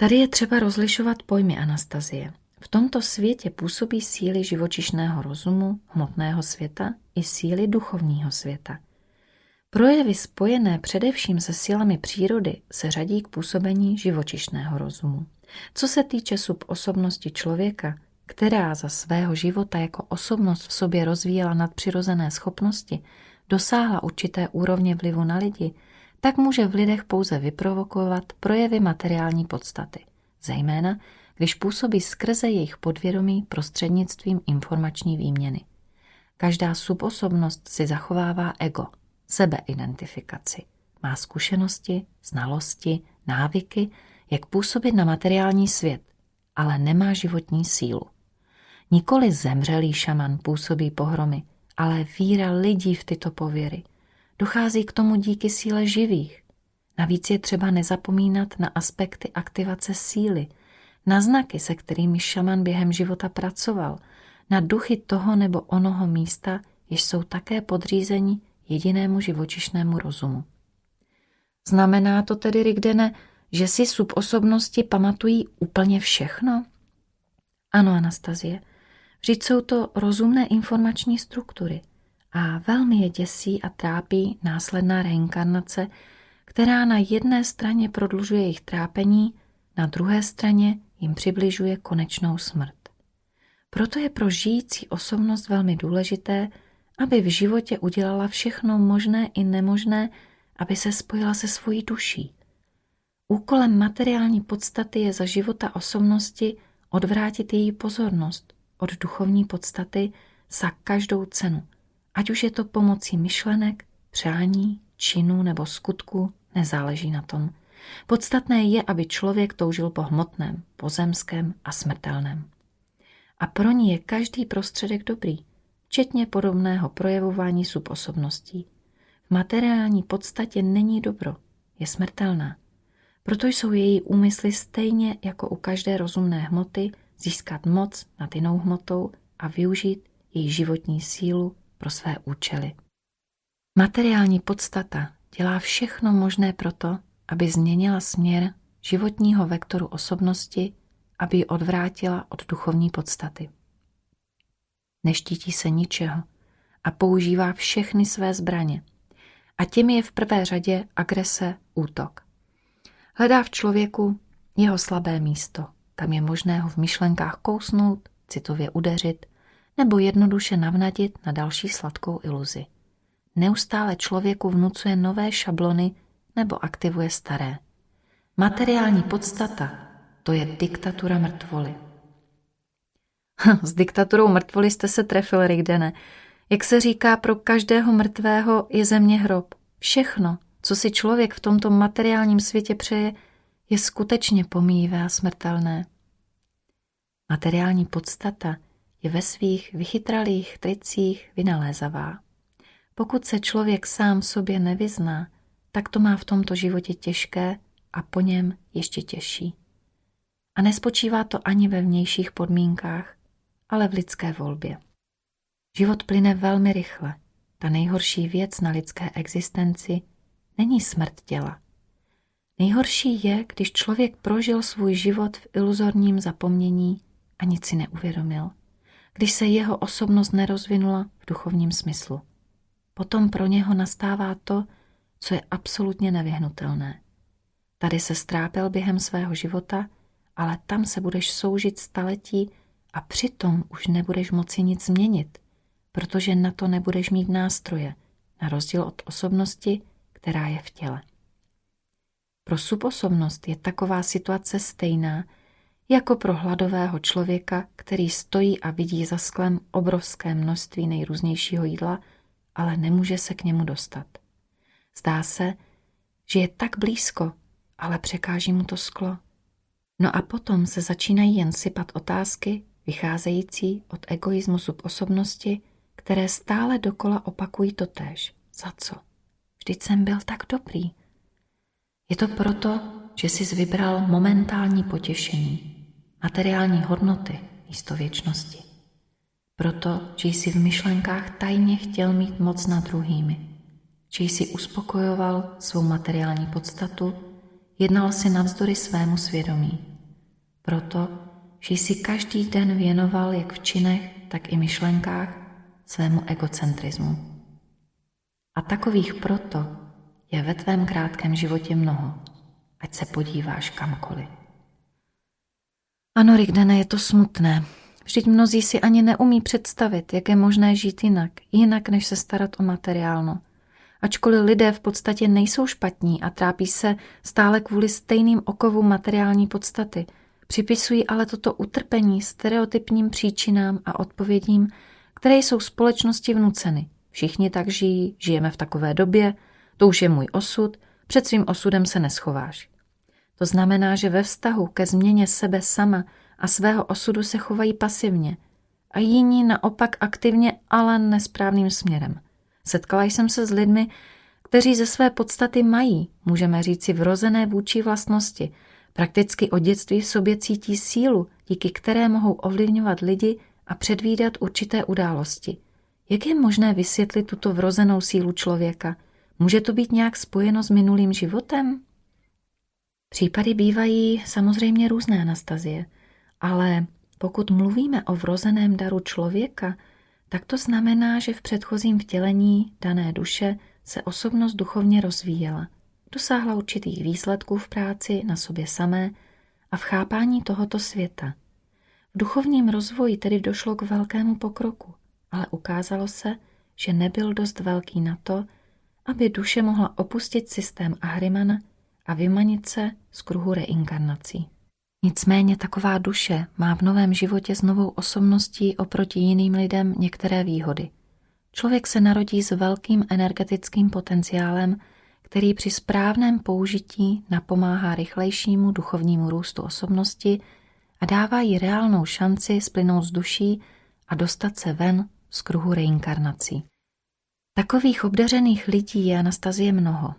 Tady je třeba rozlišovat pojmy Anastazie. V tomto světě působí síly živočišného rozumu, hmotného světa i síly duchovního světa. Projevy spojené především se silami přírody se řadí k působení živočišného rozumu. Co se týče subosobnosti člověka, která za svého života jako osobnost v sobě rozvíjela nadpřirozené schopnosti, dosáhla určité úrovně vlivu na lidi, tak může v lidech pouze vyprovokovat projevy materiální podstaty, zejména když působí skrze jejich podvědomí prostřednictvím informační výměny. Každá subosobnost si zachovává ego, sebeidentifikaci. Má zkušenosti, znalosti, návyky, jak působit na materiální svět, ale nemá životní sílu. Nikoli zemřelý šaman působí pohromy, ale víra lidí v tyto pověry. Dochází k tomu díky síle živých. Navíc je třeba nezapomínat na aspekty aktivace síly, na znaky, se kterými šaman během života pracoval, na duchy toho nebo onoho místa, jež jsou také podřízeni jedinému živočišnému rozumu. Znamená to tedy, Rigdene, že si subosobnosti pamatují úplně všechno? Ano, Anastazie, vždyť jsou to rozumné informační struktury a velmi je děsí a trápí následná reinkarnace, která na jedné straně prodlužuje jejich trápení, na druhé straně jim přibližuje konečnou smrt. Proto je pro žijící osobnost velmi důležité, aby v životě udělala všechno možné i nemožné, aby se spojila se svojí duší. Úkolem materiální podstaty je za života osobnosti odvrátit její pozornost od duchovní podstaty za každou cenu, ať už je to pomocí myšlenek, přání, činů nebo skutku, nezáleží na tom. Podstatné je, aby člověk toužil po hmotném, pozemském a smrtelném. A pro ní je každý prostředek dobrý, včetně podobného projevování subosobností. V materiální podstatě není dobro, je smrtelná. Proto jsou její úmysly stejně jako u každé rozumné hmoty získat moc nad jinou hmotou a využít její životní sílu pro své účely. Materiální podstata dělá všechno možné proto, aby změnila směr životního vektoru osobnosti, aby ji odvrátila od duchovní podstaty. Neštítí se ničeho a používá všechny své zbraně. A tím je v prvé řadě agrese, útok. Hledá v člověku jeho slabé místo, kam je možné ho v myšlenkách kousnout, citově udeřit nebo jednoduše navnadit na další sladkou iluzi. Neustále člověku vnucuje nové šablony nebo aktivuje staré. Materiální podstata to je diktatura mrtvoly. S diktaturou mrtvoly jste se trefil, Rigdene. Jak se říká, pro každého mrtvého je země hrob. Všechno, co si člověk v tomto materiálním světě přeje, je skutečně pomíjivé a smrtelné. Materiální podstata je ve svých vychytralých tricích vynalézavá. Pokud se člověk sám sobě nevyzná, tak to má v tomto životě těžké a po něm ještě těžší. A nespočívá to ani ve vnějších podmínkách, ale v lidské volbě. Život plyne velmi rychle. Ta nejhorší věc na lidské existenci není smrt těla. Nejhorší je, když člověk prožil svůj život v iluzorním zapomnění a nic si neuvědomil, když se jeho osobnost nerozvinula v duchovním smyslu. Potom pro něho nastává to, co je absolutně nevyhnutelné. Tady se strápil během svého života, ale tam se budeš soužit staletí a přitom už nebudeš moci nic změnit, protože na to nebudeš mít nástroje, na rozdíl od osobnosti, která je v těle. Pro subosobnost je taková situace stejná, jako pro hladového člověka, který stojí a vidí za sklem obrovské množství nejrůznějšího jídla, ale nemůže se k němu dostat. Zdá se, že je tak blízko, ale překáží mu to sklo. No a potom se začínají jen sypat otázky, vycházející od egoismu subosobnosti, které stále dokola opakují totéž. Za co? Vždyť jsem byl tak dobrý. Je to proto, že jsi vybral momentální potěšení, materiální hodnoty místo věčnosti. Proto, že jsi v myšlenkách tajně chtěl mít moc nad druhými, že jsi uspokojoval svou materiální podstatu Jednal si navzdory svému svědomí. Proto, že jsi každý den věnoval jak v činech, tak i myšlenkách svému egocentrizmu. A takových proto je ve tvém krátkém životě mnoho, ať se podíváš kamkoliv. Ano, Rigdene, je to smutné. Vždyť mnozí si ani neumí představit, jak je možné žít jinak, jinak než se starat o materiálno. Ačkoliv lidé v podstatě nejsou špatní a trápí se stále kvůli stejným okovům materiální podstaty, připisují ale toto utrpení stereotypním příčinám a odpovědím, které jsou společnosti vnuceny. Všichni tak žijí, žijeme v takové době, to už je můj osud, před svým osudem se neschováš. To znamená, že ve vztahu ke změně sebe sama a svého osudu se chovají pasivně a jiní naopak aktivně, ale nesprávným směrem. Setkala jsem se s lidmi, kteří ze své podstaty mají, můžeme říci, vrozené vůči vlastnosti. Prakticky od dětství v sobě cítí sílu, díky které mohou ovlivňovat lidi a předvídat určité události. Jak je možné vysvětlit tuto vrozenou sílu člověka? Může to být nějak spojeno s minulým životem? Případy bývají samozřejmě různé Anastazie, ale pokud mluvíme o vrozeném daru člověka, tak to znamená, že v předchozím vtělení dané duše se osobnost duchovně rozvíjela, dosáhla určitých výsledků v práci na sobě samé a v chápání tohoto světa. V duchovním rozvoji tedy došlo k velkému pokroku, ale ukázalo se, že nebyl dost velký na to, aby duše mohla opustit systém Ahrimana a vymanit se z kruhu reinkarnací. Nicméně taková duše má v novém životě s novou osobností oproti jiným lidem některé výhody. Člověk se narodí s velkým energetickým potenciálem, který při správném použití napomáhá rychlejšímu duchovnímu růstu osobnosti a dává jí reálnou šanci splynout z duší a dostat se ven z kruhu reinkarnací. Takových obdařených lidí je Anastazie mnoho.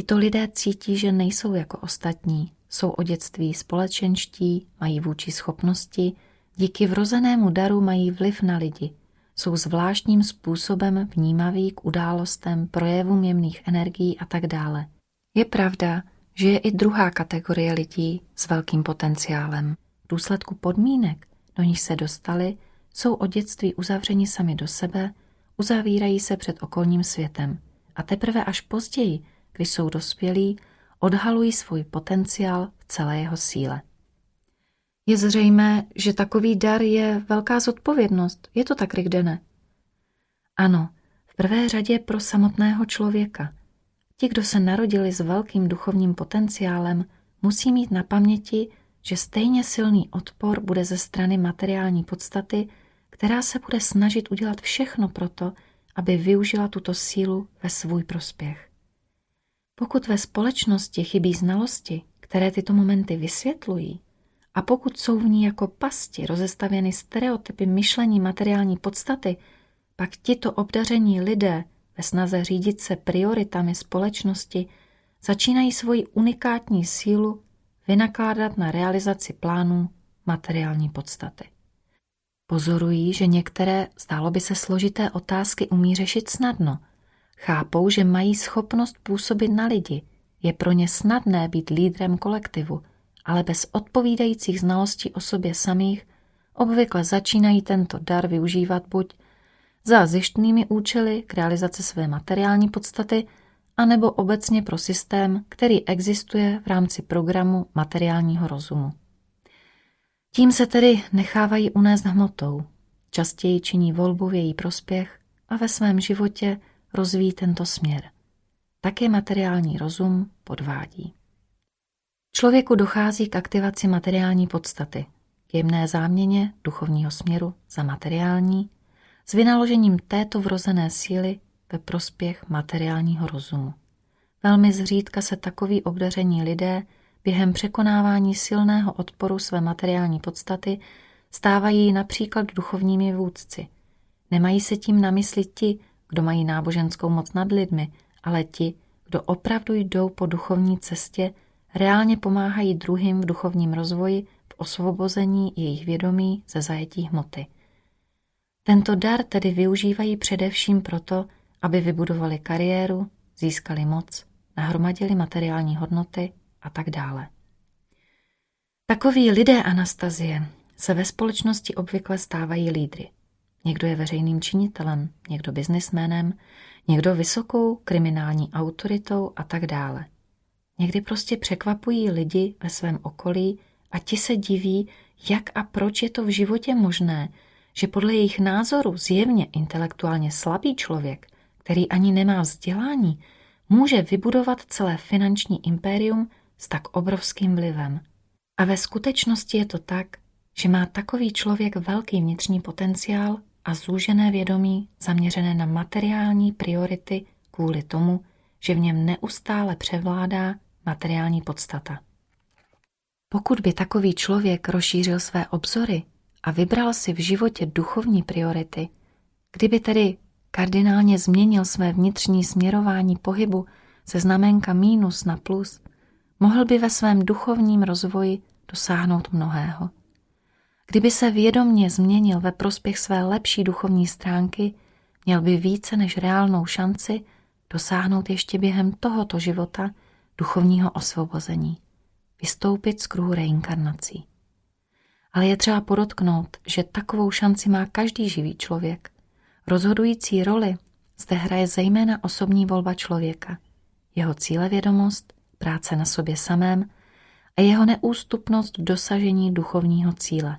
Tito lidé cítí, že nejsou jako ostatní, jsou o dětství společenští, mají vůči schopnosti, díky vrozenému daru mají vliv na lidi, jsou zvláštním způsobem vnímaví k událostem, projevům jemných energií a tak dále. Je pravda, že je i druhá kategorie lidí s velkým potenciálem. V důsledku podmínek, do nich se dostali, jsou od dětství uzavřeni sami do sebe, uzavírají se před okolním světem a teprve až později, když jsou dospělí, odhalují svůj potenciál v celé jeho síle. Je zřejmé, že takový dar je velká zodpovědnost. Je to tak, Rigdene? Ano, v prvé řadě pro samotného člověka. Ti, kdo se narodili s velkým duchovním potenciálem, musí mít na paměti, že stejně silný odpor bude ze strany materiální podstaty, která se bude snažit udělat všechno proto, aby využila tuto sílu ve svůj prospěch. Pokud ve společnosti chybí znalosti, které tyto momenty vysvětlují, a pokud jsou v ní jako pasti rozestavěny stereotypy myšlení materiální podstaty, pak tito obdaření lidé ve snaze řídit se prioritami společnosti začínají svoji unikátní sílu vynakládat na realizaci plánů materiální podstaty. Pozorují, že některé, zdálo by se složité otázky umí řešit snadno – Chápou, že mají schopnost působit na lidi. Je pro ně snadné být lídrem kolektivu, ale bez odpovídajících znalostí o sobě samých obvykle začínají tento dar využívat buď za zjištnými účely k realizaci své materiální podstaty, anebo obecně pro systém, který existuje v rámci programu materiálního rozumu. Tím se tedy nechávají unést hmotou, častěji činí volbu v její prospěch a ve svém životě rozvíjí tento směr. Také materiální rozum podvádí. Člověku dochází k aktivaci materiální podstaty, k jemné záměně duchovního směru za materiální, s vynaložením této vrozené síly ve prospěch materiálního rozumu. Velmi zřídka se takový obdaření lidé během překonávání silného odporu své materiální podstaty stávají například duchovními vůdci. Nemají se tím na mysli ti, kdo mají náboženskou moc nad lidmi, ale ti, kdo opravdu jdou po duchovní cestě, reálně pomáhají druhým v duchovním rozvoji, v osvobození jejich vědomí ze zajetí hmoty. Tento dar tedy využívají především proto, aby vybudovali kariéru, získali moc, nahromadili materiální hodnoty a tak dále. Takoví lidé Anastazie se ve společnosti obvykle stávají lídry. Někdo je veřejným činitelem, někdo biznisménem, někdo vysokou kriminální autoritou a tak dále. Někdy prostě překvapují lidi ve svém okolí a ti se diví, jak a proč je to v životě možné, že podle jejich názoru zjevně intelektuálně slabý člověk, který ani nemá vzdělání, může vybudovat celé finanční impérium s tak obrovským vlivem. A ve skutečnosti je to tak, že má takový člověk velký vnitřní potenciál a zúžené vědomí zaměřené na materiální priority kvůli tomu, že v něm neustále převládá materiální podstata. Pokud by takový člověk rozšířil své obzory a vybral si v životě duchovní priority, kdyby tedy kardinálně změnil své vnitřní směrování pohybu ze znamenka mínus na plus, mohl by ve svém duchovním rozvoji dosáhnout mnohého. Kdyby se vědomně změnil ve prospěch své lepší duchovní stránky, měl by více než reálnou šanci dosáhnout ještě během tohoto života duchovního osvobození, vystoupit z kruhu reinkarnací. Ale je třeba podotknout, že takovou šanci má každý živý člověk. Rozhodující roli zde hraje zejména osobní volba člověka, jeho cílevědomost, práce na sobě samém a jeho neústupnost v dosažení duchovního cíle.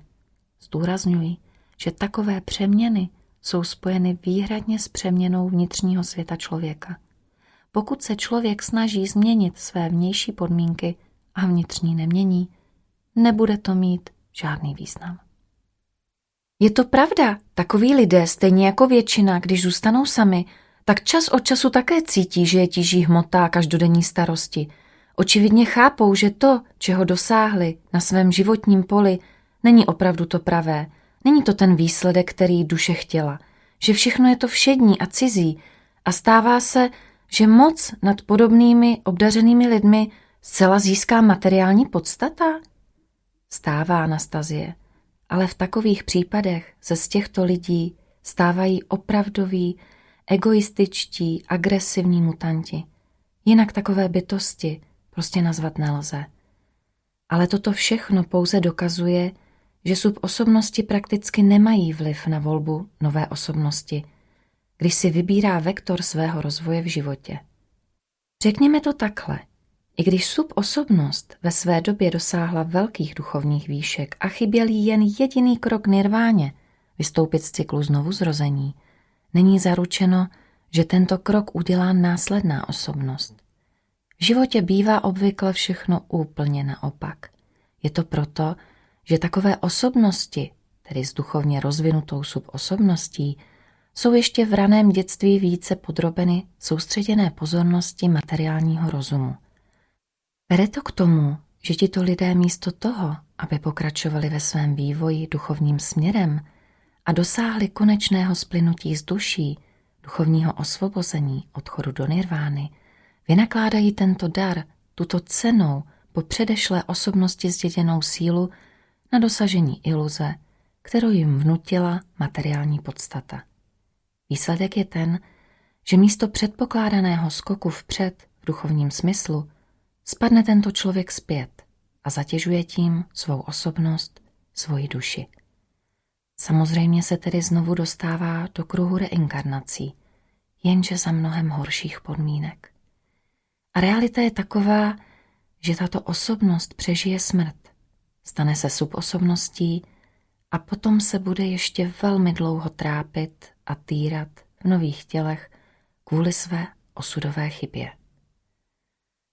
Zdůrazňuji, že takové přeměny jsou spojeny výhradně s přeměnou vnitřního světa člověka. Pokud se člověk snaží změnit své vnější podmínky a vnitřní nemění, nebude to mít žádný význam. Je to pravda, takoví lidé, stejně jako většina, když zůstanou sami, tak čas od času také cítí, že je tíží hmota a každodenní starosti. Očividně chápou, že to, čeho dosáhli na svém životním poli, není opravdu to pravé. Není to ten výsledek, který duše chtěla. Že všechno je to všední a cizí a stává se, že moc nad podobnými obdařenými lidmi zcela získá materiální podstata? Stává Anastazie, ale v takových případech se z těchto lidí stávají opravdoví, egoističtí, agresivní mutanti. Jinak takové bytosti prostě nazvat nelze. Ale toto všechno pouze dokazuje, že subosobnosti prakticky nemají vliv na volbu nové osobnosti, když si vybírá vektor svého rozvoje v životě. Řekněme to takhle. I když subosobnost ve své době dosáhla velkých duchovních výšek a chyběl jí jen jediný krok nirváně, vystoupit z cyklu znovu zrození, není zaručeno, že tento krok udělá následná osobnost. V životě bývá obvykle všechno úplně naopak. Je to proto, že takové osobnosti, tedy s duchovně rozvinutou subosobností, jsou ještě v raném dětství více podrobeny soustředěné pozornosti materiálního rozumu. Vede to k tomu, že tito lidé místo toho, aby pokračovali ve svém vývoji duchovním směrem a dosáhli konečného splynutí z duší, duchovního osvobození, odchodu do nirvány, vynakládají tento dar, tuto cenou po předešlé osobnosti zděděnou sílu na dosažení iluze, kterou jim vnutila materiální podstata. Výsledek je ten, že místo předpokládaného skoku vpřed v duchovním smyslu spadne tento člověk zpět a zatěžuje tím svou osobnost, svoji duši. Samozřejmě se tedy znovu dostává do kruhu reinkarnací, jenže za mnohem horších podmínek. A realita je taková, že tato osobnost přežije smrt, stane se subosobností a potom se bude ještě velmi dlouho trápit a týrat v nových tělech kvůli své osudové chybě.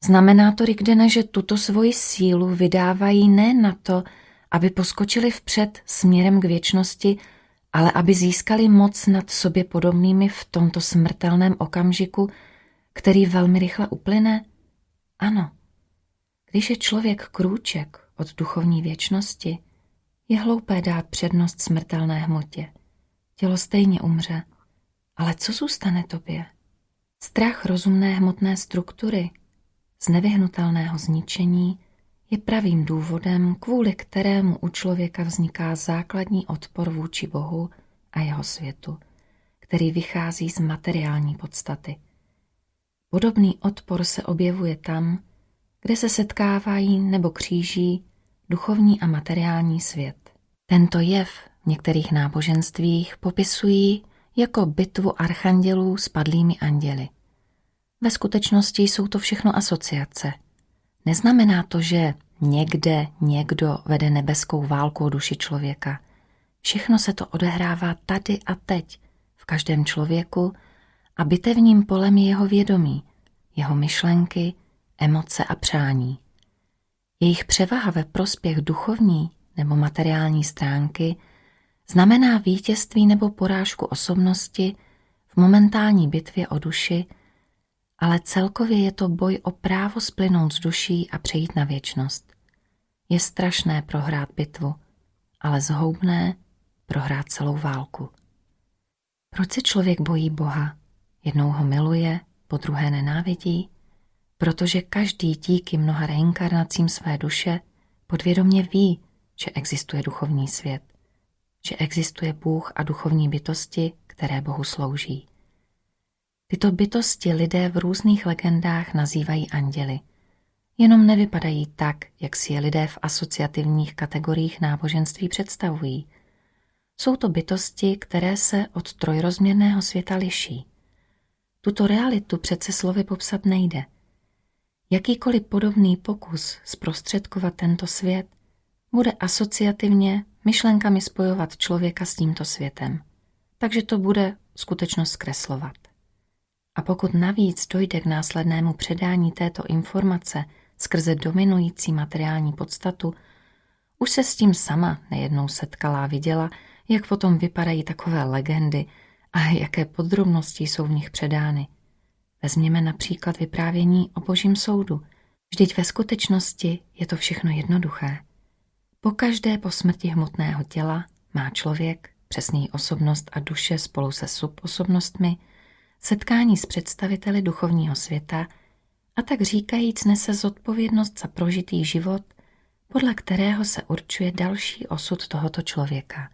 Znamená to, Rigdene, že tuto svoji sílu vydávají ne na to, aby poskočili vpřed směrem k věčnosti, ale aby získali moc nad sobě podobnými v tomto smrtelném okamžiku, který velmi rychle uplyne? Ano. Když je člověk krůček od duchovní věčnosti, je hloupé dát přednost smrtelné hmotě. Tělo stejně umře. Ale co zůstane tobě? Strach rozumné hmotné struktury, z nevyhnutelného zničení, je pravým důvodem, kvůli kterému u člověka vzniká základní odpor vůči Bohu a jeho světu, který vychází z materiální podstaty. Podobný odpor se objevuje tam, kde se setkávají nebo kříží duchovní a materiální svět. Tento jev v některých náboženstvích popisují jako bitvu archandělů s padlými anděli. Ve skutečnosti jsou to všechno asociace. Neznamená to, že někde někdo vede nebeskou válku o duši člověka. Všechno se to odehrává tady a teď, v každém člověku a bitevním polem je jeho vědomí, jeho myšlenky, emoce a přání. Jejich převaha ve prospěch duchovní nebo materiální stránky znamená vítězství nebo porážku osobnosti v momentální bitvě o duši, ale celkově je to boj o právo splynout z duší a přejít na věčnost. Je strašné prohrát bitvu, ale zhoubné prohrát celou válku. Proč se člověk bojí Boha? Jednou ho miluje, po druhé nenávidí? Protože každý díky mnoha reinkarnacím své duše podvědomě ví, že existuje duchovní svět, že existuje Bůh a duchovní bytosti, které Bohu slouží. Tyto bytosti lidé v různých legendách nazývají anděli. Jenom nevypadají tak, jak si je lidé v asociativních kategoriích náboženství představují. Jsou to bytosti, které se od trojrozměrného světa liší. Tuto realitu přece slovy popsat nejde. Jakýkoliv podobný pokus zprostředkovat tento svět bude asociativně myšlenkami spojovat člověka s tímto světem. Takže to bude skutečnost zkreslovat. A pokud navíc dojde k následnému předání této informace skrze dominující materiální podstatu, už se s tím sama nejednou setkala a viděla, jak potom vypadají takové legendy a jaké podrobnosti jsou v nich předány. Vezměme například vyprávění o božím soudu. Vždyť ve skutečnosti je to všechno jednoduché. Po každé po smrti hmotného těla má člověk, přesný osobnost a duše spolu se subosobnostmi, setkání s představiteli duchovního světa a tak říkajíc nese zodpovědnost za prožitý život, podle kterého se určuje další osud tohoto člověka.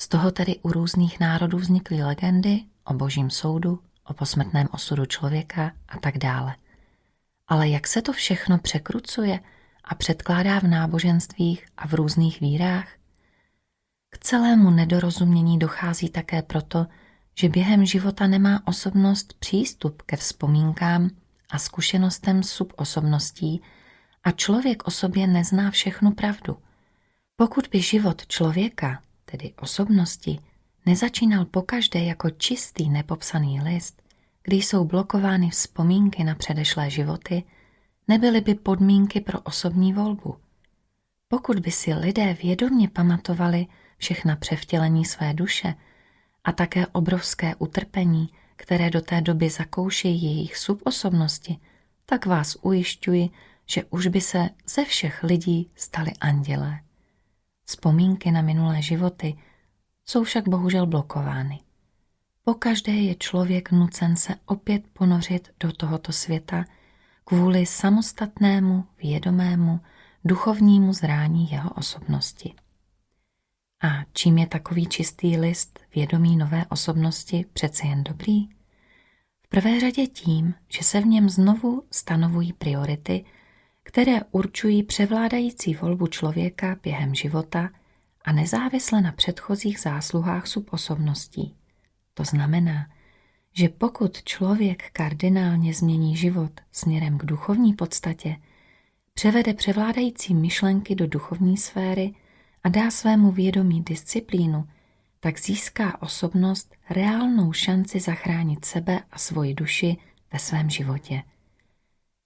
Z toho tedy u různých národů vznikly legendy o božím soudu, o posmrtném osudu člověka a tak dále. Ale jak se to všechno překrucuje a předkládá v náboženstvích a v různých vírách? K celému nedorozumění dochází také proto, že během života nemá osobnost přístup ke vzpomínkám a zkušenostem subosobností a člověk o sobě nezná všechnu pravdu. Pokud by život člověka, tedy osobnosti, nezačínal pokaždé jako čistý nepopsaný list, kdy jsou blokovány vzpomínky na předešlé životy, nebyly by podmínky pro osobní volbu. Pokud by si lidé vědomně pamatovali všechna převtělení své duše, a také obrovské utrpení, které do té doby zakoušejí jejich subosobnosti, tak vás ujišťuji, že už by se ze všech lidí stali andělé. Vzpomínky na minulé životy jsou však bohužel blokovány. Pokaždé je člověk nucen se opět ponořit do tohoto světa kvůli samostatnému, vědomému, duchovnímu zrání jeho osobnosti. A čím je takový čistý list vědomí nové osobnosti přece jen dobrý? V prvé řadě tím, že se v něm znovu stanovují priority, které určují převládající volbu člověka během života a nezávisle na předchozích zásluhách subosobností. To znamená, že pokud člověk kardinálně změní život směrem k duchovní podstatě, převede převládající myšlenky do duchovní sféry – a dá svému vědomí disciplínu, tak získá osobnost reálnou šanci zachránit sebe a svoji duši ve svém životě.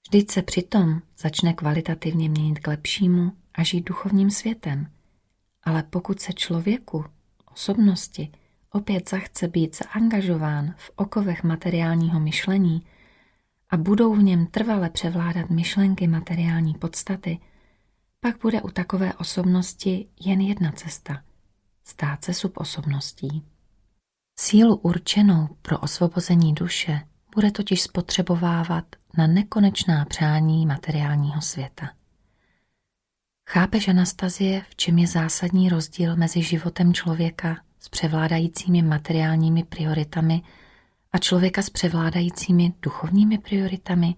Vždyť se přitom začne kvalitativně měnit k lepšímu a žít duchovním světem. Ale pokud se člověku, osobnosti, opět zachce být zaangažován v okovech materiálního myšlení a budou v něm trvale převládat myšlenky materiální podstaty – pak bude u takové osobnosti jen jedna cesta – stát se subosobností. Sílu určenou pro osvobození duše bude totiž spotřebovávat na nekonečná přání materiálního světa. Chápeš, Anastazie, v čem je zásadní rozdíl mezi životem člověka s převládajícími materiálními prioritami a člověka s převládajícími duchovními prioritami?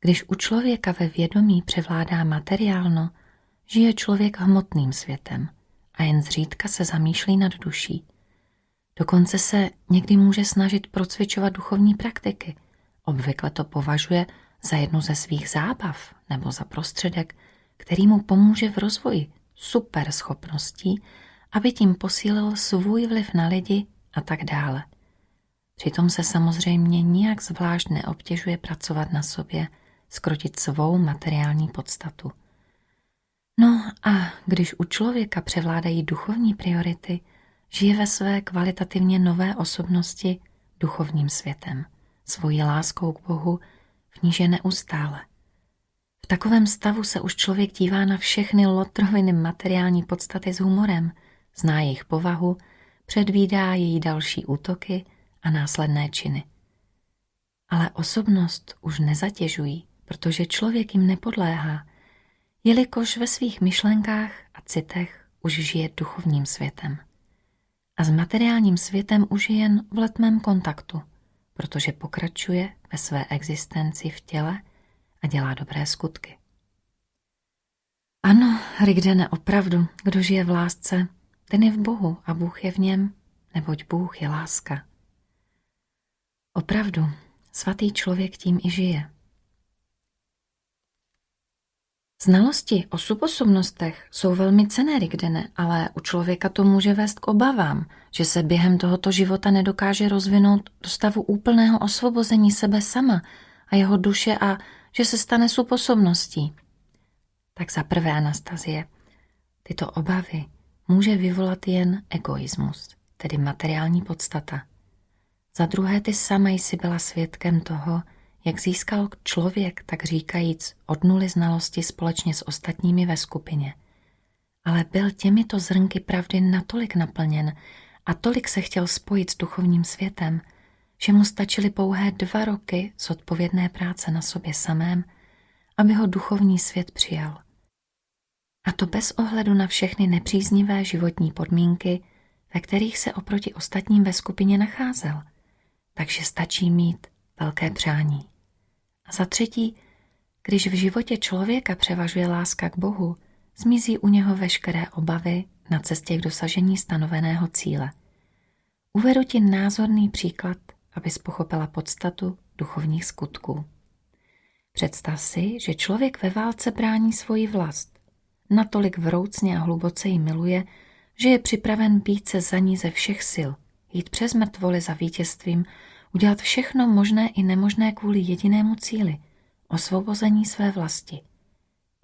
Když u člověka ve vědomí převládá materiálno, žije člověk hmotným světem a jen zřídka se zamýšlí nad duší. Dokonce se někdy může snažit procvičovat duchovní praktiky. Obvykle to považuje za jednu ze svých zábav nebo za prostředek, který mu pomůže v rozvoji super schopností, aby tím posílil svůj vliv na lidi a tak dále. Přitom se samozřejmě nijak zvlášť neobtěžuje pracovat na sobě, skrotit svou materiální podstatu. No a když u člověka převládají duchovní priority, žije ve své kvalitativně nové osobnosti duchovním světem, svojí láskou k Bohu, v níž je neustále. Takovém stavu se už člověk dívá na všechny lotroviny materiální podstaty s humorem, zná jejich povahu, předvídá její další útoky a následné činy. Ale osobnost už nezatěžují, protože člověk jim nepodléhá, jelikož ve svých myšlenkách a citech už žije duchovním světem. A s materiálním světem už je jen v letmém kontaktu, protože pokračuje ve své existenci v těle a dělá dobré skutky. Ano, Rigdene, opravdu, kdo žije v lásce, ten je v Bohu a Bůh je v něm, neboť Bůh je láska. Opravdu, svatý člověk tím i žije. Znalosti o subosobnostech jsou velmi cené, Rigdene, ale u člověka to může vést k obavám, že se během tohoto života nedokáže rozvinout do stavu úplného osvobození sebe sama a jeho duše a že se stane subosobností. Tak za prvé, Anastazie, tyto obavy může vyvolat jen egoismus, tedy materiální podstata. Za druhé, ty sama jsi byla svědkem toho, jak získal člověk, tak říkajíc, od nuly znalosti společně s ostatními ve skupině. Ale byl těmito zrnky pravdy natolik naplněn a tolik se chtěl spojit s duchovním světem, že mu stačily pouhé dva roky z odpovědné práce na sobě samém, aby ho duchovní svět přijal. A to bez ohledu na všechny nepříznivé životní podmínky, ve kterých se oproti ostatním ve skupině nacházel. Takže stačí mít velké přání. A za třetí, když v životě člověka převažuje láska k Bohu, zmizí u něho veškeré obavy na cestě k dosažení stanoveného cíle. Uvedu ti názorný příklad, abys pochopila podstatu duchovních skutků. Představ si, že člověk ve válce brání svoji vlast. Natolik vroucně a hluboce ji miluje, že je připraven být se za ní ze všech sil, jít přes mrtvoly za vítězstvím udělat všechno možné i nemožné kvůli jedinému cíli – osvobození své vlasti.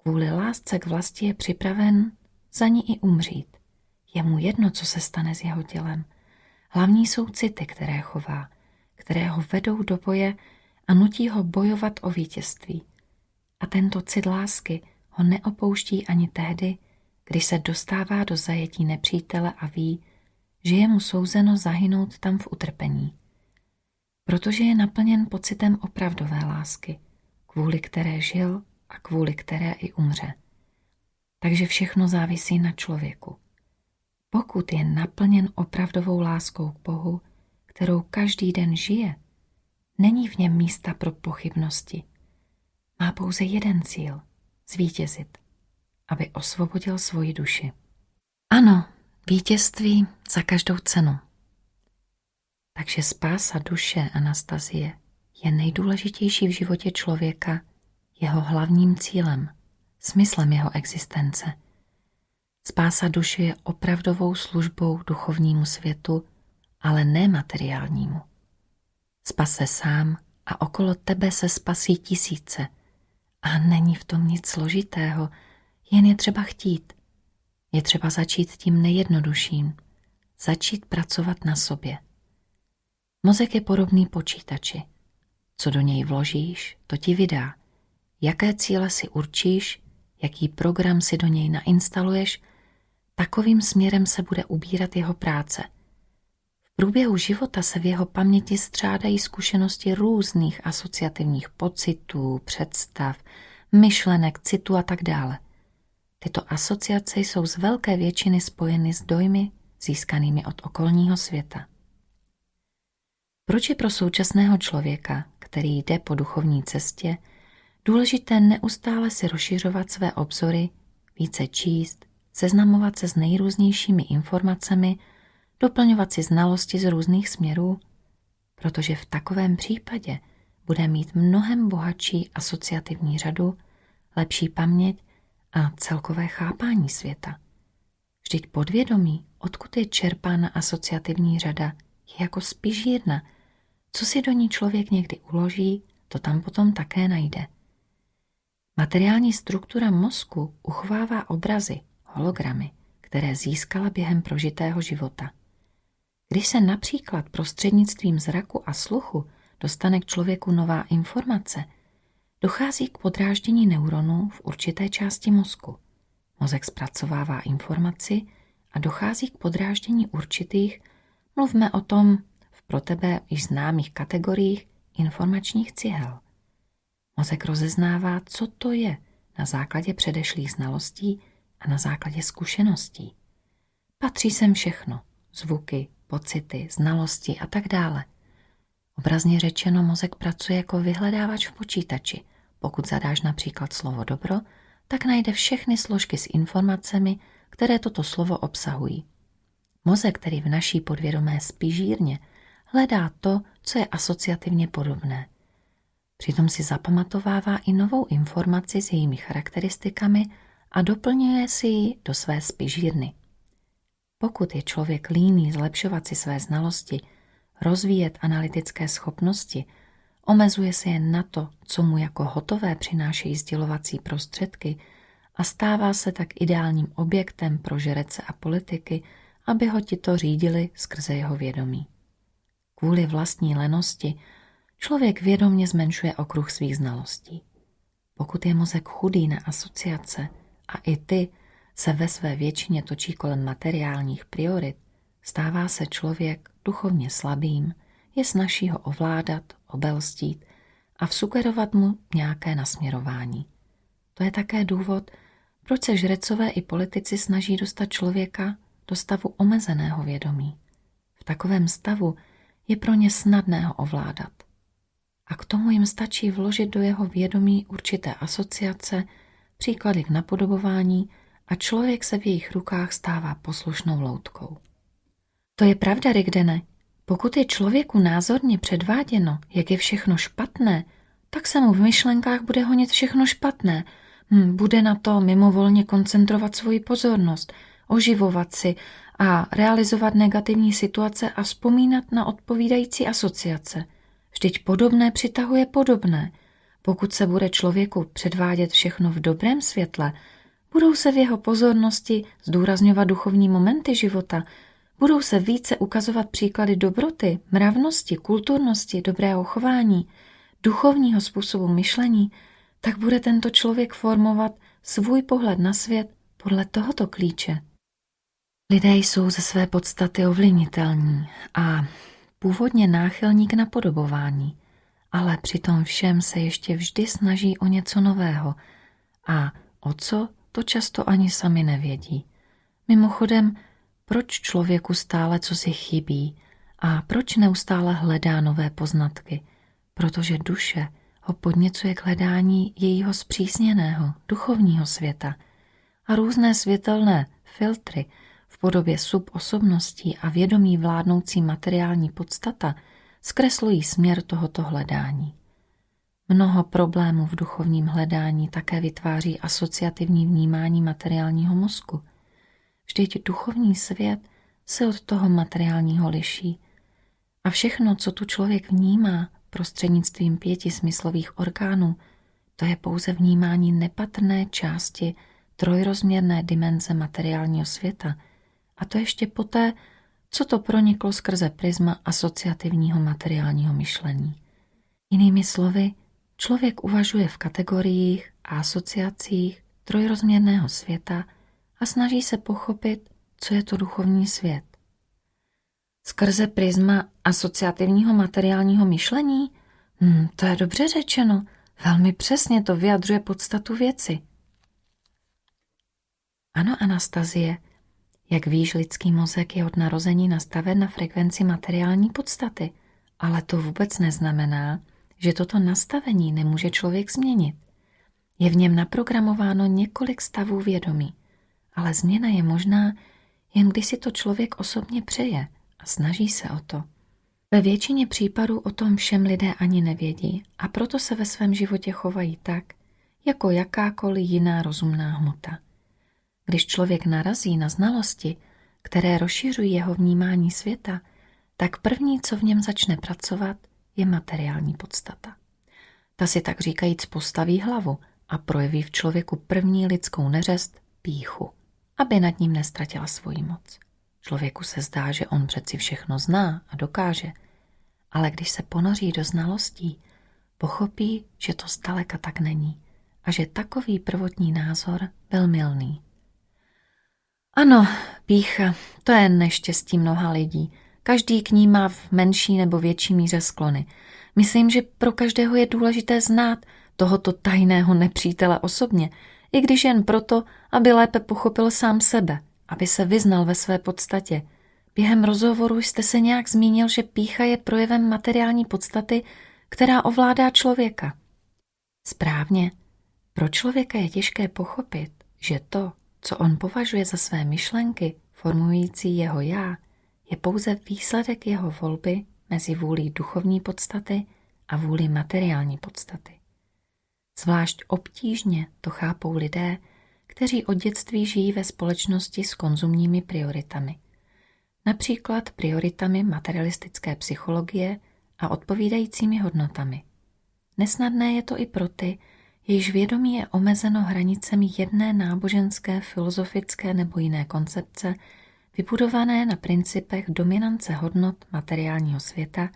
Kvůli lásce k vlasti je připraven za ní i umřít. Je mu jedno, co se stane s jeho tělem. Hlavní jsou city, které chová, které ho vedou do boje a nutí ho bojovat o vítězství. A tento cit lásky ho neopouští ani tehdy, když se dostává do zajetí nepřítele a ví, že je mu souzeno zahynout tam v utrpení protože je naplněn pocitem opravdové lásky, kvůli které žil a kvůli které i umře. Takže všechno závisí na člověku. Pokud je naplněn opravdovou láskou k Bohu, kterou každý den žije, není v něm místa pro pochybnosti. Má pouze jeden cíl – zvítězit, aby osvobodil svoji duši. Ano, vítězství za každou cenu. Takže spása duše Anastazie je nejdůležitější v životě člověka, jeho hlavním cílem, smyslem jeho existence. Spása duše je opravdovou službou duchovnímu světu, ale ne materiálnímu. Spas se sám a okolo tebe se spasí tisíce. A není v tom nic složitého, jen je třeba chtít. Je třeba začít tím nejjednodušším, začít pracovat na sobě. Mozek je podobný počítači. Co do něj vložíš, to ti vydá. Jaké cíle si určíš, jaký program si do něj nainstaluješ, takovým směrem se bude ubírat jeho práce. Průběhu života se v jeho paměti střádají zkušenosti různých asociativních pocitů, představ, myšlenek, citu a tak dále. Tyto asociace jsou z velké většiny spojeny s dojmy získanými od okolního světa. Proč je pro současného člověka, který jde po duchovní cestě, Důležité neustále si rozšiřovat své obzory, více číst, seznamovat se s nejrůznějšími informacemi, doplňovat si znalosti z různých směrů, protože v takovém případě bude mít mnohem bohatší asociativní řadu, lepší paměť a celkové chápání světa. Vždyť podvědomí, odkud je čerpána asociativní řada, je jako spižírna. Co si do ní člověk někdy uloží, to tam potom také najde. Materiální struktura mozku uchvává obrazy, hologramy, které získala během prožitého života. Když se například prostřednictvím zraku a sluchu dostane k člověku nová informace, dochází k podráždění neuronů v určité části mozku. Mozek zpracovává informaci a dochází k podráždění určitých, mluvme o tom v pro tebe již známých kategoriích informačních cihel. Mozek rozeznává, co to je na základě předešlých znalostí a na základě zkušeností. Patří sem všechno, zvuky, pocity, znalosti a tak dále. Obrazně řečeno, mozek pracuje jako vyhledávač v počítači. Pokud zadáš například slovo dobro, tak najde všechny složky s informacemi, které toto slovo obsahují. Mozek, který v naší podvědomé spižírně, hledá to, co je asociativně podobné. Přitom si zapamatovává i novou informaci s jejími charakteristikami a doplňuje si ji do své spižírny. Pokud je člověk líný zlepšovat si své znalosti, rozvíjet analytické schopnosti, omezuje se jen na to, co mu jako hotové přinášejí sdělovací prostředky a stává se tak ideálním objektem pro žerece a politiky, aby ho tito řídili skrze jeho vědomí. Kvůli vlastní lenosti člověk vědomně zmenšuje okruh svých znalostí. Pokud je mozek chudý na asociace a i ty se ve své většině točí kolem materiálních priorit, stává se člověk duchovně slabým, je snaží ho ovládat, obelstít a vsukerovat mu nějaké nasměrování. To je také důvod, proč se žrecové i politici snaží dostat člověka do stavu omezeného vědomí. V takovém stavu je pro ně snadné ho ovládat. A k tomu jim stačí vložit do jeho vědomí určité asociace, příklady k napodobování a člověk se v jejich rukách stává poslušnou loutkou. To je pravda, Rigdene. Pokud je člověku názorně předváděno, jak je všechno špatné, tak se mu v myšlenkách bude honit všechno špatné. Hm, bude na to mimovolně koncentrovat svoji pozornost, oživovat si a realizovat negativní situace a vzpomínat na odpovídající asociace. Vždyť podobné přitahuje podobné. Pokud se bude člověku předvádět všechno v dobrém světle, budou se v jeho pozornosti zdůrazňovat duchovní momenty života, budou se více ukazovat příklady dobroty, mravnosti, kulturnosti, dobrého chování, duchovního způsobu myšlení, tak bude tento člověk formovat svůj pohled na svět podle tohoto klíče. Lidé jsou ze své podstaty ovlivnitelní a původně náchylní k napodobování, ale přitom všem se ještě vždy snaží o něco nového. A o co to často ani sami nevědí. Mimochodem, proč člověku stále co si chybí a proč neustále hledá nové poznatky? Protože duše ho podněcuje k hledání jejího zpřísněného, duchovního světa a různé světelné filtry v podobě subosobností a vědomí vládnoucí materiální podstata zkreslují směr tohoto hledání. Mnoho problémů v duchovním hledání také vytváří asociativní vnímání materiálního mozku. Vždyť duchovní svět se od toho materiálního liší. A všechno, co tu člověk vnímá prostřednictvím pěti smyslových orgánů, to je pouze vnímání nepatrné části trojrozměrné dimenze materiálního světa. A to ještě poté, co to proniklo skrze prisma asociativního materiálního myšlení. Jinými slovy, Člověk uvažuje v kategoriích a asociacích trojrozměrného světa a snaží se pochopit, co je to duchovní svět. Skrze prisma asociativního materiálního myšlení? Hmm, to je dobře řečeno. Velmi přesně to vyjadřuje podstatu věci. Ano, Anastazie, jak víš, lidský mozek je od narození nastaven na frekvenci materiální podstaty, ale to vůbec neznamená, že toto nastavení nemůže člověk změnit. Je v něm naprogramováno několik stavů vědomí, ale změna je možná, jen když si to člověk osobně přeje a snaží se o to. Ve většině případů o tom všem lidé ani nevědí a proto se ve svém životě chovají tak, jako jakákoliv jiná rozumná hmota. Když člověk narazí na znalosti, které rozšiřují jeho vnímání světa, tak první, co v něm začne pracovat, je materiální podstata. Ta si tak říkajíc postaví hlavu a projeví v člověku první lidskou neřest píchu, aby nad ním nestratila svoji moc. Člověku se zdá, že on přeci všechno zná a dokáže, ale když se ponoří do znalostí, pochopí, že to zdaleka tak není a že takový prvotní názor byl milný. Ano, pícha, to je neštěstí mnoha lidí. Každý k ní má v menší nebo větší míře sklony. Myslím, že pro každého je důležité znát tohoto tajného nepřítele osobně, i když jen proto, aby lépe pochopil sám sebe, aby se vyznal ve své podstatě. Během rozhovoru jste se nějak zmínil, že pícha je projevem materiální podstaty, která ovládá člověka. Správně. Pro člověka je těžké pochopit, že to, co on považuje za své myšlenky, formující jeho já, je pouze výsledek jeho volby mezi vůlí duchovní podstaty a vůli materiální podstaty. Zvlášť obtížně to chápou lidé, kteří od dětství žijí ve společnosti s konzumními prioritami. Například prioritami materialistické psychologie a odpovídajícími hodnotami. Nesnadné je to i pro ty, jejíž vědomí je omezeno hranicemi jedné náboženské, filozofické nebo jiné koncepce, vybudované na principech dominance hodnot materiálního světa,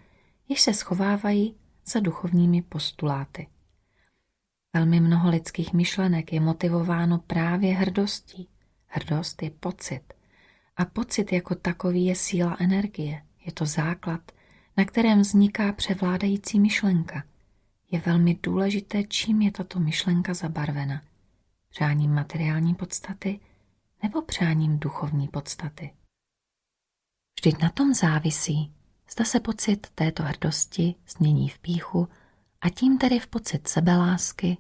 jež se schovávají za duchovními postuláty. Velmi mnoho lidských myšlenek je motivováno právě hrdostí. Hrdost je pocit. A pocit jako takový je síla energie. Je to základ, na kterém vzniká převládající myšlenka. Je velmi důležité, čím je tato myšlenka zabarvena. Přáním materiální podstaty nebo přáním duchovní podstaty. Vždyť na tom závisí, zda se pocit této hrdosti změní v píchu a tím tedy v pocit sebelásky,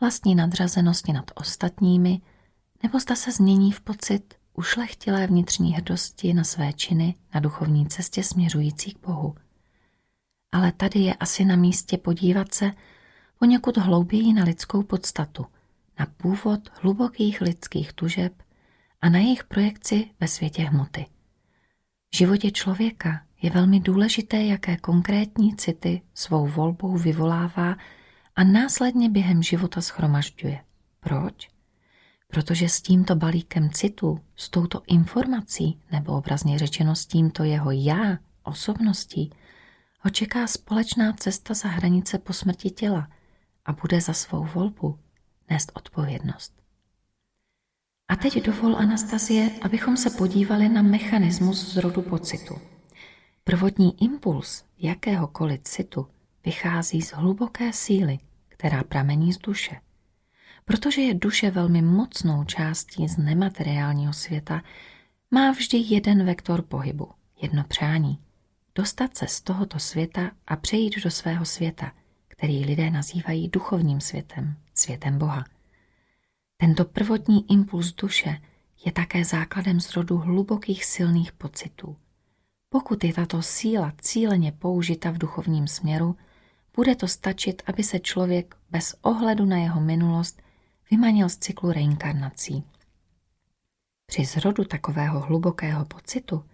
vlastní nadřazenosti nad ostatními, nebo zda se změní v pocit ušlechtilé vnitřní hrdosti na své činy na duchovní cestě směřující k Bohu. Ale tady je asi na místě podívat se poněkud hlouběji na lidskou podstatu, na původ hlubokých lidských tužeb a na jejich projekci ve světě hmoty. V životě člověka je velmi důležité, jaké konkrétní city svou volbou vyvolává a následně během života schromažďuje. Proč? Protože s tímto balíkem citů, s touto informací, nebo obrazně řečeno s tímto jeho já, osobností, ho čeká společná cesta za hranice po smrti těla a bude za svou volbu nést odpovědnost. A teď dovol Anastazie, abychom se podívali na mechanismus zrodu pocitu. Prvotní impuls jakéhokoliv citu vychází z hluboké síly, která pramení z duše. Protože je duše velmi mocnou částí z nemateriálního světa, má vždy jeden vektor pohybu, jedno přání. Dostat se z tohoto světa a přejít do svého světa, který lidé nazývají duchovním světem, světem Boha. Tento prvotní impuls duše je také základem zrodu hlubokých silných pocitů. Pokud je tato síla cíleně použita v duchovním směru, bude to stačit, aby se člověk bez ohledu na jeho minulost vymanil z cyklu reinkarnací. Při zrodu takového hlubokého pocitu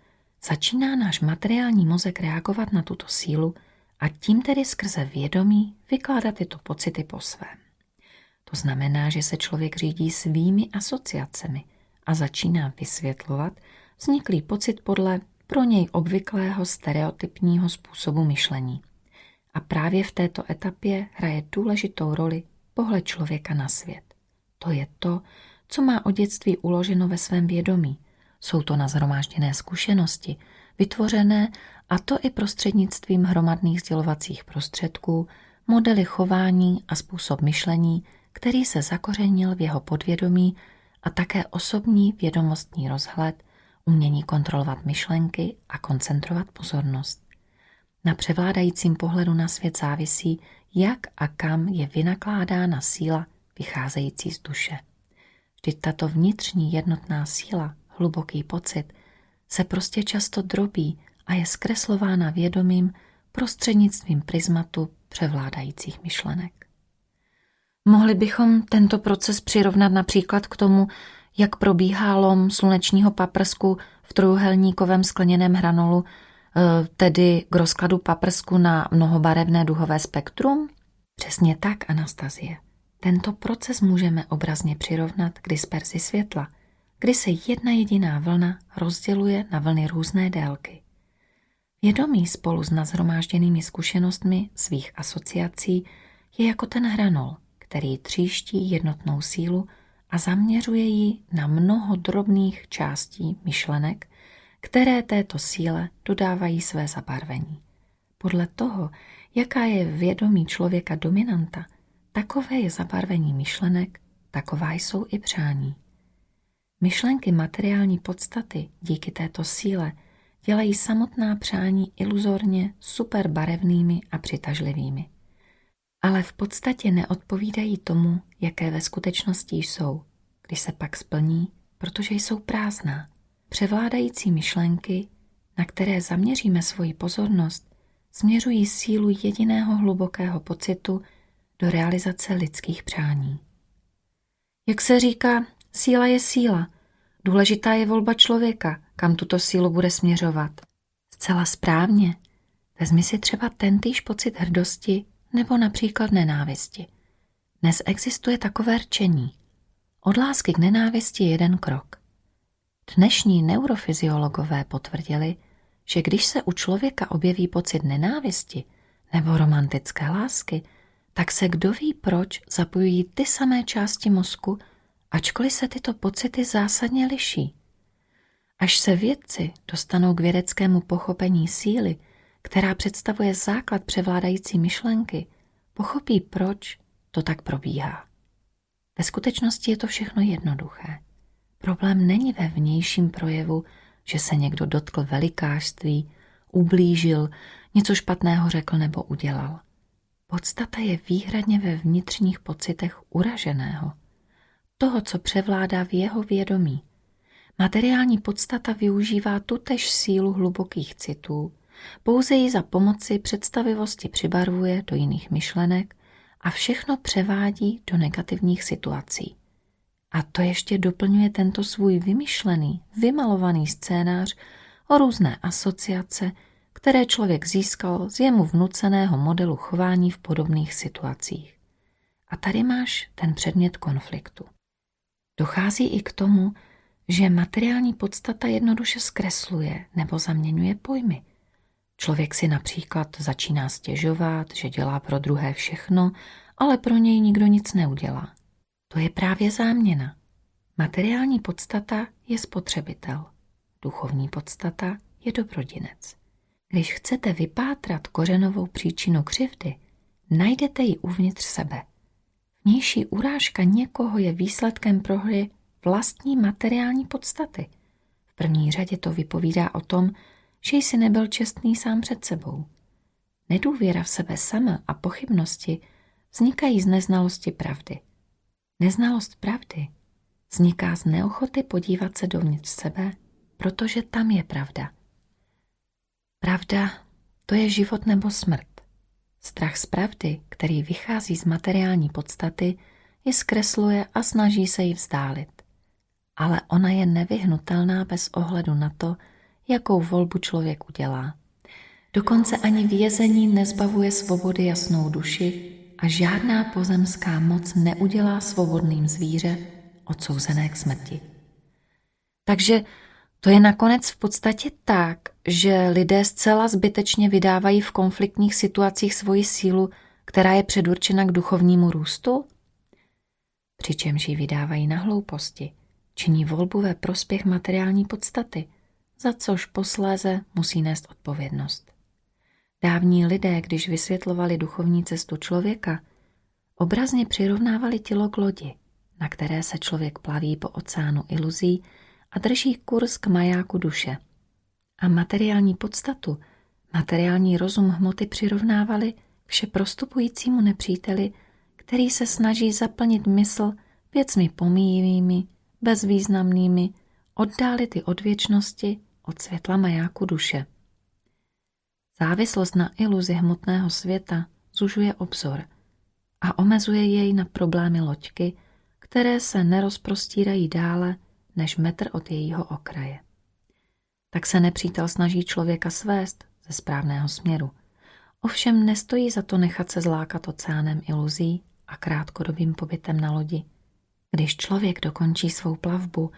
začíná náš materiální mozek reagovat na tuto sílu a tím tedy skrze vědomí vykládat tyto pocity po svém. To znamená, že se člověk řídí svými asociacemi a začíná vysvětlovat vzniklý pocit podle pro něj obvyklého stereotypního způsobu myšlení. A právě v této etapě hraje důležitou roli pohled člověka na svět. To je to, co má o dětství uloženo ve svém vědomí. Jsou to nazhromážděné zkušenosti, vytvořené a to i prostřednictvím hromadných sdělovacích prostředků, modely chování a způsob myšlení, který se zakořenil v jeho podvědomí a také osobní vědomostní rozhled, umění kontrolovat myšlenky a koncentrovat pozornost. Na převládajícím pohledu na svět závisí, jak a kam je vynakládána síla vycházející z duše. Vždyť tato vnitřní jednotná síla, hluboký pocit, se prostě často drobí a je zkreslována vědomím prostřednictvím prismatu převládajících myšlenek. Mohli bychom tento proces přirovnat například k tomu, jak probíhá lom slunečního paprsku v trojuhelníkovém skleněném hranolu, e, tedy k rozkladu paprsku na mnohobarevné duhové spektrum? Přesně tak, Anastazie. Tento proces můžeme obrazně přirovnat k disperzi světla, kdy se jedna jediná vlna rozděluje na vlny různé délky. Vědomí spolu s nazhromážděnými zkušenostmi svých asociací je jako ten hranol, který tříští jednotnou sílu a zaměřuje ji na mnoho drobných částí myšlenek, které této síle dodávají své zabarvení. Podle toho, jaká je vědomí člověka dominanta, takové je zabarvení myšlenek, taková jsou i přání. Myšlenky materiální podstaty díky této síle dělají samotná přání iluzorně superbarevnými a přitažlivými. Ale v podstatě neodpovídají tomu, jaké ve skutečnosti jsou, když se pak splní, protože jsou prázdná. Převládající myšlenky, na které zaměříme svoji pozornost, směřují sílu jediného hlubokého pocitu do realizace lidských přání. Jak se říká, síla je síla, důležitá je volba člověka, kam tuto sílu bude směřovat. Zcela správně. Vezmi si třeba tentýž pocit hrdosti nebo například nenávisti. Dnes existuje takové rčení. Od lásky k nenávisti jeden krok. Dnešní neurofyziologové potvrdili, že když se u člověka objeví pocit nenávisti nebo romantické lásky, tak se kdo ví proč zapojují ty samé části mozku, ačkoliv se tyto pocity zásadně liší. Až se vědci dostanou k vědeckému pochopení síly, která představuje základ převládající myšlenky, pochopí, proč to tak probíhá. Ve skutečnosti je to všechno jednoduché. Problém není ve vnějším projevu, že se někdo dotkl velikářství, ublížil, něco špatného řekl nebo udělal. Podstata je výhradně ve vnitřních pocitech uraženého, toho, co převládá v jeho vědomí. Materiální podstata využívá tutež sílu hlubokých citů, pouze ji za pomoci představivosti přibarvuje do jiných myšlenek a všechno převádí do negativních situací. A to ještě doplňuje tento svůj vymyšlený, vymalovaný scénář o různé asociace, které člověk získal z jemu vnuceného modelu chování v podobných situacích. A tady máš ten předmět konfliktu. Dochází i k tomu, že materiální podstata jednoduše zkresluje nebo zaměňuje pojmy. Člověk si například začíná stěžovat, že dělá pro druhé všechno, ale pro něj nikdo nic neudělá. To je právě záměna. Materiální podstata je spotřebitel. Duchovní podstata je dobrodinec. Když chcete vypátrat kořenovou příčinu křivdy, najdete ji uvnitř sebe. Vnější urážka někoho je výsledkem prohry vlastní materiální podstaty. V první řadě to vypovídá o tom, že jsi nebyl čestný sám před sebou. Nedůvěra v sebe sama a pochybnosti vznikají z neznalosti pravdy. Neznalost pravdy vzniká z neochoty podívat se dovnitř sebe, protože tam je pravda. Pravda, to je život nebo smrt. Strach z pravdy, který vychází z materiální podstaty, ji zkresluje a snaží se ji vzdálit. Ale ona je nevyhnutelná bez ohledu na to, jakou volbu člověk udělá. Dokonce ani vězení nezbavuje svobody jasnou duši a žádná pozemská moc neudělá svobodným zvíře odsouzené k smrti. Takže to je nakonec v podstatě tak, že lidé zcela zbytečně vydávají v konfliktních situacích svoji sílu, která je předurčena k duchovnímu růstu? Přičemž ji vydávají na hlouposti, činí volbu ve prospěch materiální podstaty, za což posléze musí nést odpovědnost. Dávní lidé, když vysvětlovali duchovní cestu člověka, obrazně přirovnávali tělo k lodi, na které se člověk plaví po oceánu iluzí a drží kurz k majáku duše. A materiální podstatu, materiální rozum hmoty přirovnávali k vše prostupujícímu nepříteli, který se snaží zaplnit mysl věcmi pomíjivými, bezvýznamnými, oddálit i od věčnosti, od světla majáku duše. Závislost na iluzi hmotného světa zužuje obzor a omezuje jej na problémy loďky, které se nerozprostírají dále než metr od jejího okraje. Tak se nepřítel snaží člověka svést ze správného směru. Ovšem nestojí za to nechat se zlákat oceánem iluzí a krátkodobým pobytem na lodi. Když člověk dokončí svou plavbu,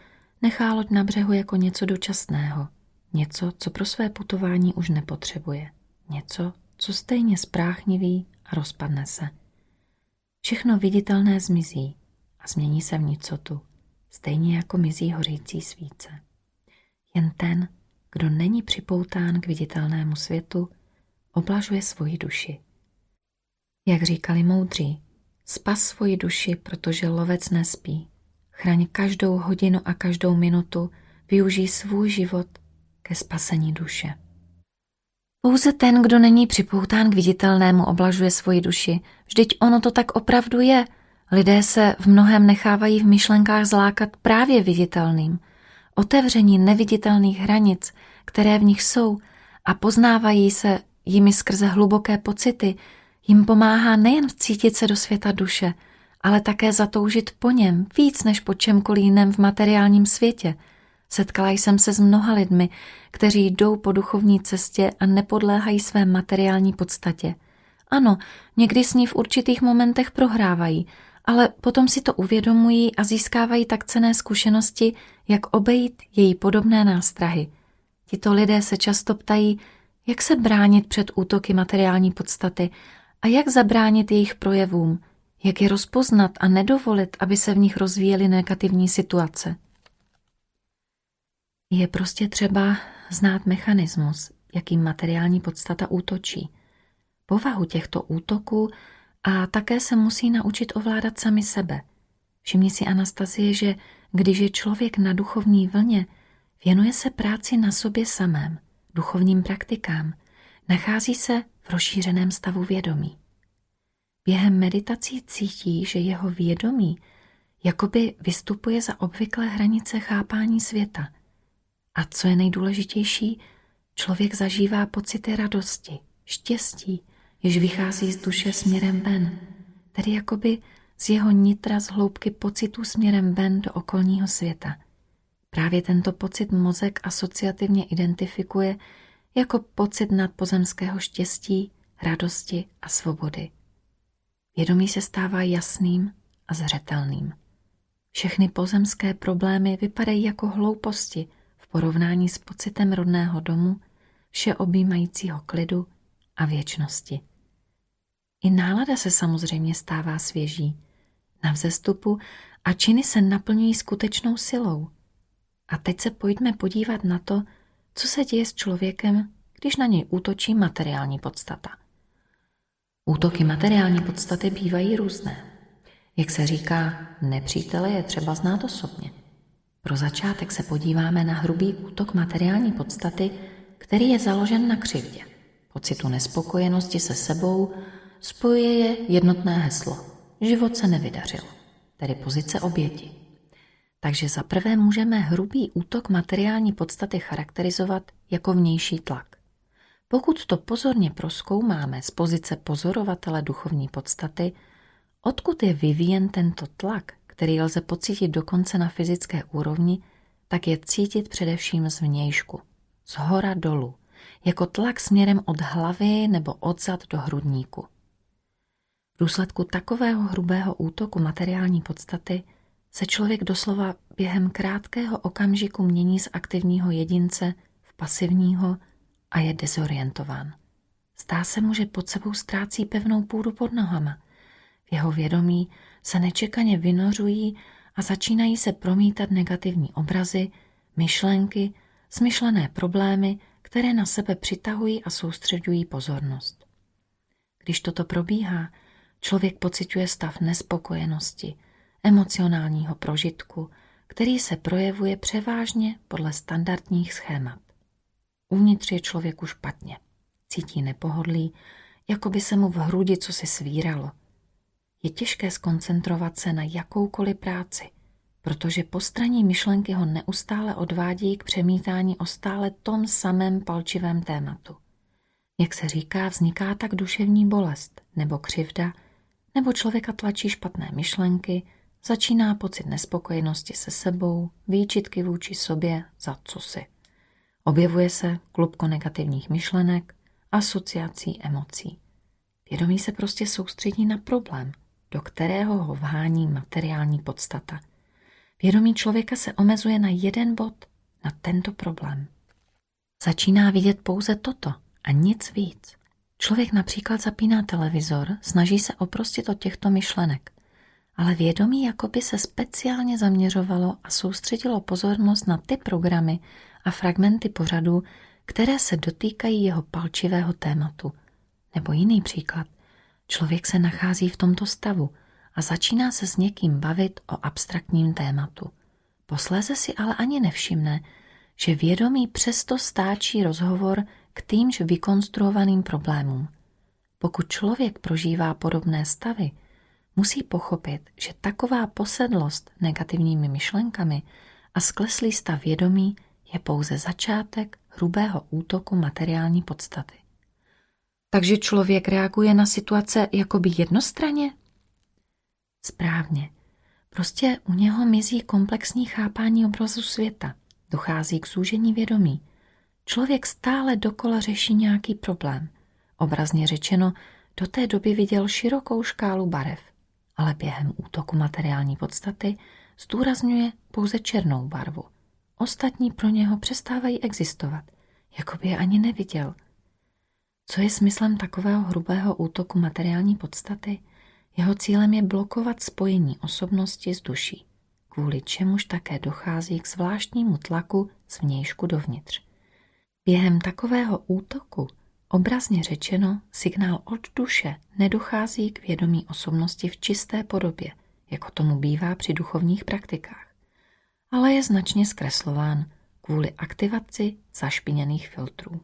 nechá loď na břehu jako něco dočasného, něco, co pro své putování už nepotřebuje, něco, co stejně spráchniví a rozpadne se. Všechno viditelné zmizí a změní se v nicotu, stejně jako mizí hořící svíce. Jen ten, kdo není připoután k viditelnému světu, oblažuje svoji duši. Jak říkali moudří, spas svoji duši, protože lovec nespí. Chraň každou hodinu a každou minutu, využij svůj život ke spasení duše. Pouze ten, kdo není připoután k viditelnému, oblažuje svoji duši. Vždyť ono to tak opravdu je. Lidé se v mnohem nechávají v myšlenkách zlákat právě viditelným. Otevření neviditelných hranic, které v nich jsou a poznávají se jimi skrze hluboké pocity, jim pomáhá nejen cítit se do světa duše, ale také zatoužit po něm víc než po čemkoliv jiném v materiálním světě. Setkala jsem se s mnoha lidmi, kteří jdou po duchovní cestě a nepodléhají své materiální podstatě. Ano, někdy s ní v určitých momentech prohrávají, ale potom si to uvědomují a získávají tak cené zkušenosti, jak obejít její podobné nástrahy. Tito lidé se často ptají, jak se bránit před útoky materiální podstaty a jak zabránit jejich projevům, jak je rozpoznat a nedovolit, aby se v nich rozvíjely negativní situace. Je prostě třeba znát mechanismus, jakým materiální podstata útočí, povahu těchto útoků a také se musí naučit ovládat sami sebe. Všimni si Anastazie, že když je člověk na duchovní vlně, věnuje se práci na sobě samém, duchovním praktikám, nachází se v rozšířeném stavu vědomí. Během meditací cítí, že jeho vědomí jakoby vystupuje za obvyklé hranice chápání světa. A co je nejdůležitější, člověk zažívá pocity radosti, štěstí, jež vychází z duše směrem ven, tedy jakoby z jeho nitra z hloubky pocitu směrem ven do okolního světa. Právě tento pocit mozek asociativně identifikuje jako pocit nadpozemského štěstí, radosti a svobody. Vědomí se stává jasným a zřetelným. Všechny pozemské problémy vypadají jako hlouposti porovnání s pocitem rodného domu, všeobjímajícího klidu a věčnosti. I nálada se samozřejmě stává svěží, na vzestupu a činy se naplňují skutečnou silou. A teď se pojďme podívat na to, co se děje s člověkem, když na něj útočí materiální podstata. Útoky materiální podstaty bývají různé. Jak se říká, nepřítele je třeba znát osobně. Pro začátek se podíváme na hrubý útok materiální podstaty, který je založen na křivdě, pocitu nespokojenosti se sebou, spojuje je jednotné heslo. Život se nevydařil, tedy pozice oběti. Takže za prvé můžeme hrubý útok materiální podstaty charakterizovat jako vnější tlak. Pokud to pozorně proskoumáme z pozice pozorovatele duchovní podstaty, odkud je vyvíjen tento tlak, který lze pocítit dokonce na fyzické úrovni, tak je cítit především z vnějšku, z hora dolů, jako tlak směrem od hlavy nebo odzad do hrudníku. V důsledku takového hrubého útoku materiální podstaty se člověk doslova během krátkého okamžiku mění z aktivního jedince v pasivního a je dezorientován. Stá se mu, že pod sebou ztrácí pevnou půdu pod nohama. V jeho vědomí se nečekaně vynořují a začínají se promítat negativní obrazy, myšlenky, smyšlené problémy, které na sebe přitahují a soustředují pozornost. Když toto probíhá, člověk pociťuje stav nespokojenosti, emocionálního prožitku, který se projevuje převážně podle standardních schémat. Uvnitř je člověku špatně. Cítí nepohodlí, jako by se mu v hrudi co se svíralo. Je těžké skoncentrovat se na jakoukoliv práci, protože postraní myšlenky ho neustále odvádí k přemítání o stále tom samém palčivém tématu. Jak se říká, vzniká tak duševní bolest nebo křivda, nebo člověka tlačí špatné myšlenky, začíná pocit nespokojenosti se sebou, výčitky vůči sobě za co si. Objevuje se klubko negativních myšlenek, asociací emocí. Vědomí se prostě soustředí na problém, do kterého ho vhání materiální podstata. Vědomí člověka se omezuje na jeden bod, na tento problém. Začíná vidět pouze toto a nic víc. Člověk například zapíná televizor, snaží se oprostit od těchto myšlenek, ale vědomí jakoby se speciálně zaměřovalo a soustředilo pozornost na ty programy a fragmenty pořadu, které se dotýkají jeho palčivého tématu. Nebo jiný příklad. Člověk se nachází v tomto stavu a začíná se s někým bavit o abstraktním tématu. Posléze si ale ani nevšimne, že vědomí přesto stáčí rozhovor k týmž vykonstruovaným problémům. Pokud člověk prožívá podobné stavy, musí pochopit, že taková posedlost negativními myšlenkami a skleslý stav vědomí je pouze začátek hrubého útoku materiální podstaty. Takže člověk reaguje na situace jakoby jednostranně? Správně. Prostě u něho mizí komplexní chápání obrazu světa. Dochází k zúžení vědomí. Člověk stále dokola řeší nějaký problém. Obrazně řečeno, do té doby viděl širokou škálu barev, ale během útoku materiální podstaty zdůrazňuje pouze černou barvu. Ostatní pro něho přestávají existovat, jako by je ani neviděl. Co je smyslem takového hrubého útoku materiální podstaty? Jeho cílem je blokovat spojení osobnosti s duší, kvůli čemuž také dochází k zvláštnímu tlaku z vnějšku dovnitř. Během takového útoku, obrazně řečeno, signál od duše nedochází k vědomí osobnosti v čisté podobě, jako tomu bývá při duchovních praktikách, ale je značně zkreslován kvůli aktivaci zašpiněných filtrů.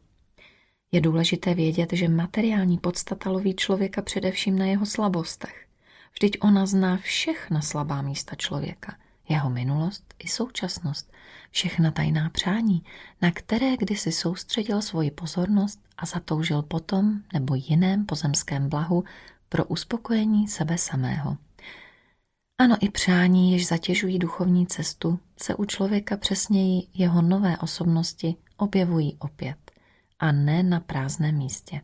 Je důležité vědět, že materiální podstata loví člověka především na jeho slabostech. Vždyť ona zná všechna slabá místa člověka, jeho minulost i současnost, všechna tajná přání, na které kdysi soustředil svoji pozornost a zatoužil potom nebo jiném pozemském blahu pro uspokojení sebe samého. Ano, i přání, jež zatěžují duchovní cestu, se u člověka přesněji jeho nové osobnosti objevují opět a ne na prázdném místě.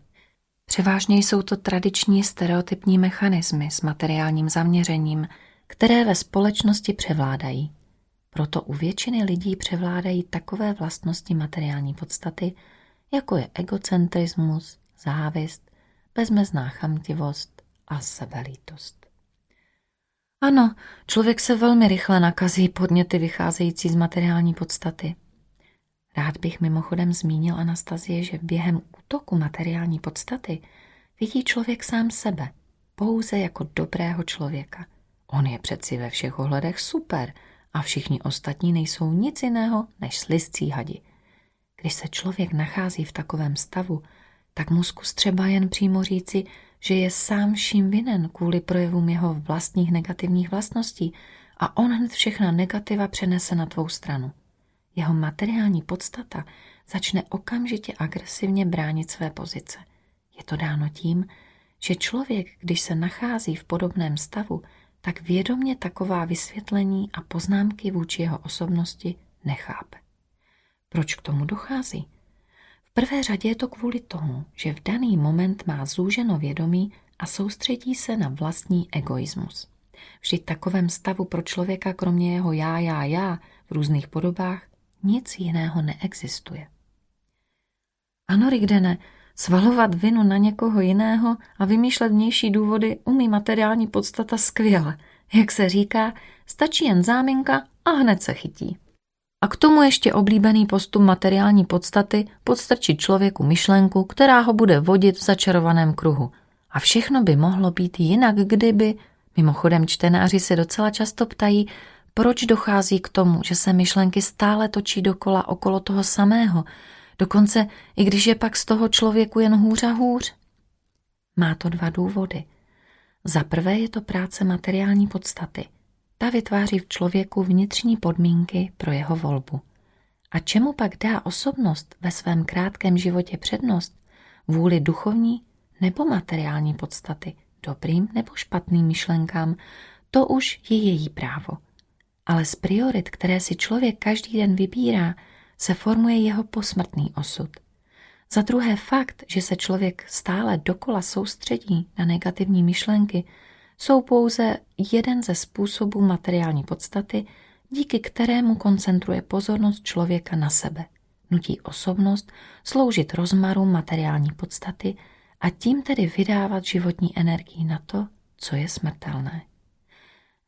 Převážně jsou to tradiční stereotypní mechanismy s materiálním zaměřením, které ve společnosti převládají. Proto u většiny lidí převládají takové vlastnosti materiální podstaty, jako je egocentrismus, závist, bezmezná chamtivost a sebelítost. Ano, člověk se velmi rychle nakazí podněty vycházející z materiální podstaty. Rád bych mimochodem zmínil Anastazie, že během útoku materiální podstaty vidí člověk sám sebe, pouze jako dobrého člověka. On je přeci ve všech ohledech super a všichni ostatní nejsou nic jiného než slizcí hadi. Když se člověk nachází v takovém stavu, tak mu zkus třeba jen přímo říci, že je sám vším vinen kvůli projevům jeho vlastních negativních vlastností a on hned všechna negativa přenese na tvou stranu jeho materiální podstata začne okamžitě agresivně bránit své pozice. Je to dáno tím, že člověk, když se nachází v podobném stavu, tak vědomně taková vysvětlení a poznámky vůči jeho osobnosti nechápe. Proč k tomu dochází? V prvé řadě je to kvůli tomu, že v daný moment má zúženo vědomí a soustředí se na vlastní egoismus. Vždyť takovém stavu pro člověka kromě jeho já, já, já v různých podobách nic jiného neexistuje. Ano, Rigdene, svalovat vinu na někoho jiného a vymýšlet vnější důvody umí materiální podstata skvěle. Jak se říká, stačí jen záminka a hned se chytí. A k tomu ještě oblíbený postup materiální podstaty podstrčit člověku myšlenku, která ho bude vodit v začarovaném kruhu. A všechno by mohlo být jinak, kdyby... Mimochodem čtenáři se docela často ptají, proč dochází k tomu, že se myšlenky stále točí dokola okolo toho samého, dokonce i když je pak z toho člověku jen hůř a hůř? Má to dva důvody. Za prvé je to práce materiální podstaty. Ta vytváří v člověku vnitřní podmínky pro jeho volbu. A čemu pak dá osobnost ve svém krátkém životě přednost? Vůli duchovní nebo materiální podstaty, dobrým nebo špatným myšlenkám, to už je její právo. Ale z priorit, které si člověk každý den vybírá, se formuje jeho posmrtný osud. Za druhé fakt, že se člověk stále dokola soustředí na negativní myšlenky, jsou pouze jeden ze způsobů materiální podstaty, díky kterému koncentruje pozornost člověka na sebe. Nutí osobnost sloužit rozmaru materiální podstaty a tím tedy vydávat životní energii na to, co je smrtelné.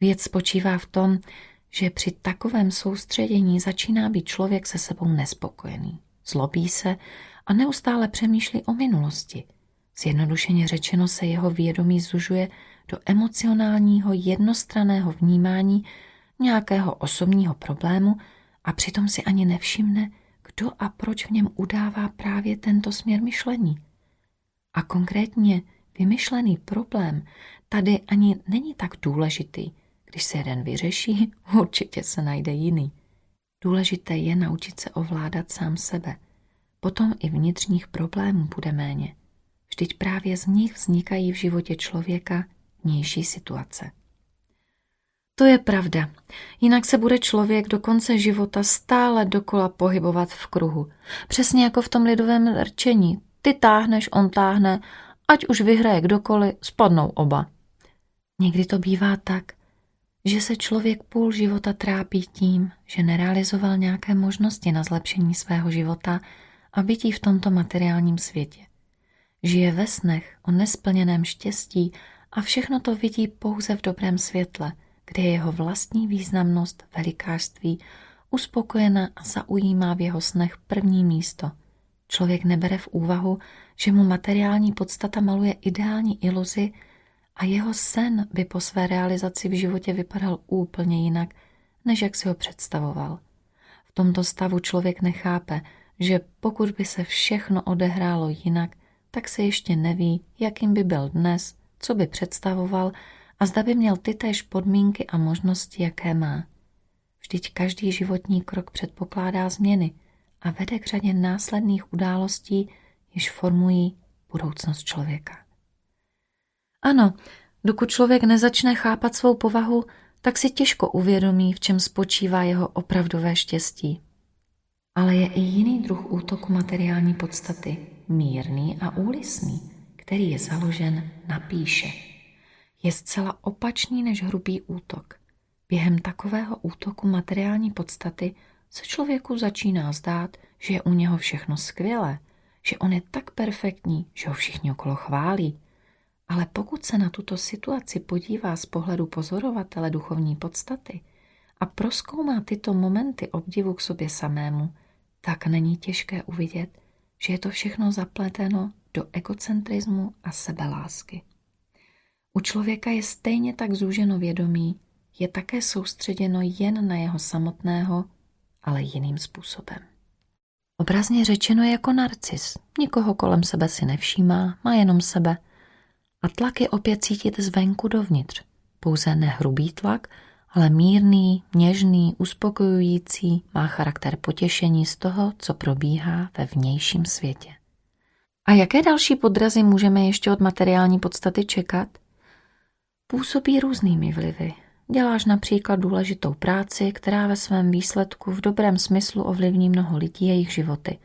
Věc spočívá v tom, že při takovém soustředění začíná být člověk se sebou nespokojený. Zlobí se a neustále přemýšlí o minulosti. Zjednodušeně řečeno se jeho vědomí zužuje do emocionálního jednostraného vnímání nějakého osobního problému a přitom si ani nevšimne, kdo a proč v něm udává právě tento směr myšlení. A konkrétně vymyšlený problém tady ani není tak důležitý. Když se jeden vyřeší, určitě se najde jiný. Důležité je naučit se ovládat sám sebe. Potom i vnitřních problémů bude méně. Vždyť právě z nich vznikají v životě člověka vnější situace. To je pravda. Jinak se bude člověk do konce života stále dokola pohybovat v kruhu. Přesně jako v tom lidovém rčení. Ty táhneš, on táhne, ať už vyhraje kdokoliv, spadnou oba. Někdy to bývá tak, že se člověk půl života trápí tím, že nerealizoval nějaké možnosti na zlepšení svého života a bytí v tomto materiálním světě. Žije ve snech o nesplněném štěstí a všechno to vidí pouze v dobrém světle, kde je jeho vlastní významnost, velikářství, uspokojena a zaujímá v jeho snech první místo. Člověk nebere v úvahu, že mu materiální podstata maluje ideální iluzi a jeho sen by po své realizaci v životě vypadal úplně jinak, než jak si ho představoval. V tomto stavu člověk nechápe, že pokud by se všechno odehrálo jinak, tak se ještě neví, jakým by byl dnes, co by představoval a zda by měl ty též podmínky a možnosti, jaké má. Vždyť každý životní krok předpokládá změny a vede k řadě následných událostí, jež formují budoucnost člověka. Ano, dokud člověk nezačne chápat svou povahu, tak si těžko uvědomí, v čem spočívá jeho opravdové štěstí. Ale je i jiný druh útoku materiální podstaty, mírný a úlisný, který je založen na píše. Je zcela opačný než hrubý útok. Během takového útoku materiální podstaty se člověku začíná zdát, že je u něho všechno skvělé, že on je tak perfektní, že ho všichni okolo chválí. Ale pokud se na tuto situaci podívá z pohledu pozorovatele duchovní podstaty a proskoumá tyto momenty obdivu k sobě samému, tak není těžké uvidět, že je to všechno zapleteno do egocentrizmu a sebelásky. U člověka je stejně tak zúženo vědomí, je také soustředěno jen na jeho samotného, ale jiným způsobem. Obrazně řečeno je jako narcis. Nikoho kolem sebe si nevšímá, má jenom sebe. A tlak je opět cítit zvenku dovnitř. Pouze nehrubý tlak, ale mírný, něžný, uspokojující, má charakter potěšení z toho, co probíhá ve vnějším světě. A jaké další podrazy můžeme ještě od materiální podstaty čekat? Působí různými vlivy. Děláš například důležitou práci, která ve svém výsledku v dobrém smyslu ovlivní mnoho lidí jejich životy.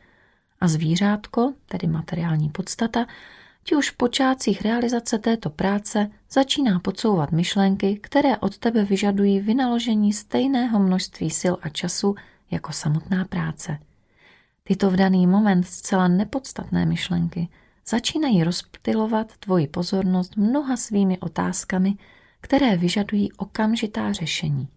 A zvířátko, tedy materiální podstata, ti už v počátcích realizace této práce začíná podsouvat myšlenky, které od tebe vyžadují vynaložení stejného množství sil a času jako samotná práce. Tyto v daný moment zcela nepodstatné myšlenky začínají rozptilovat tvoji pozornost mnoha svými otázkami, které vyžadují okamžitá řešení.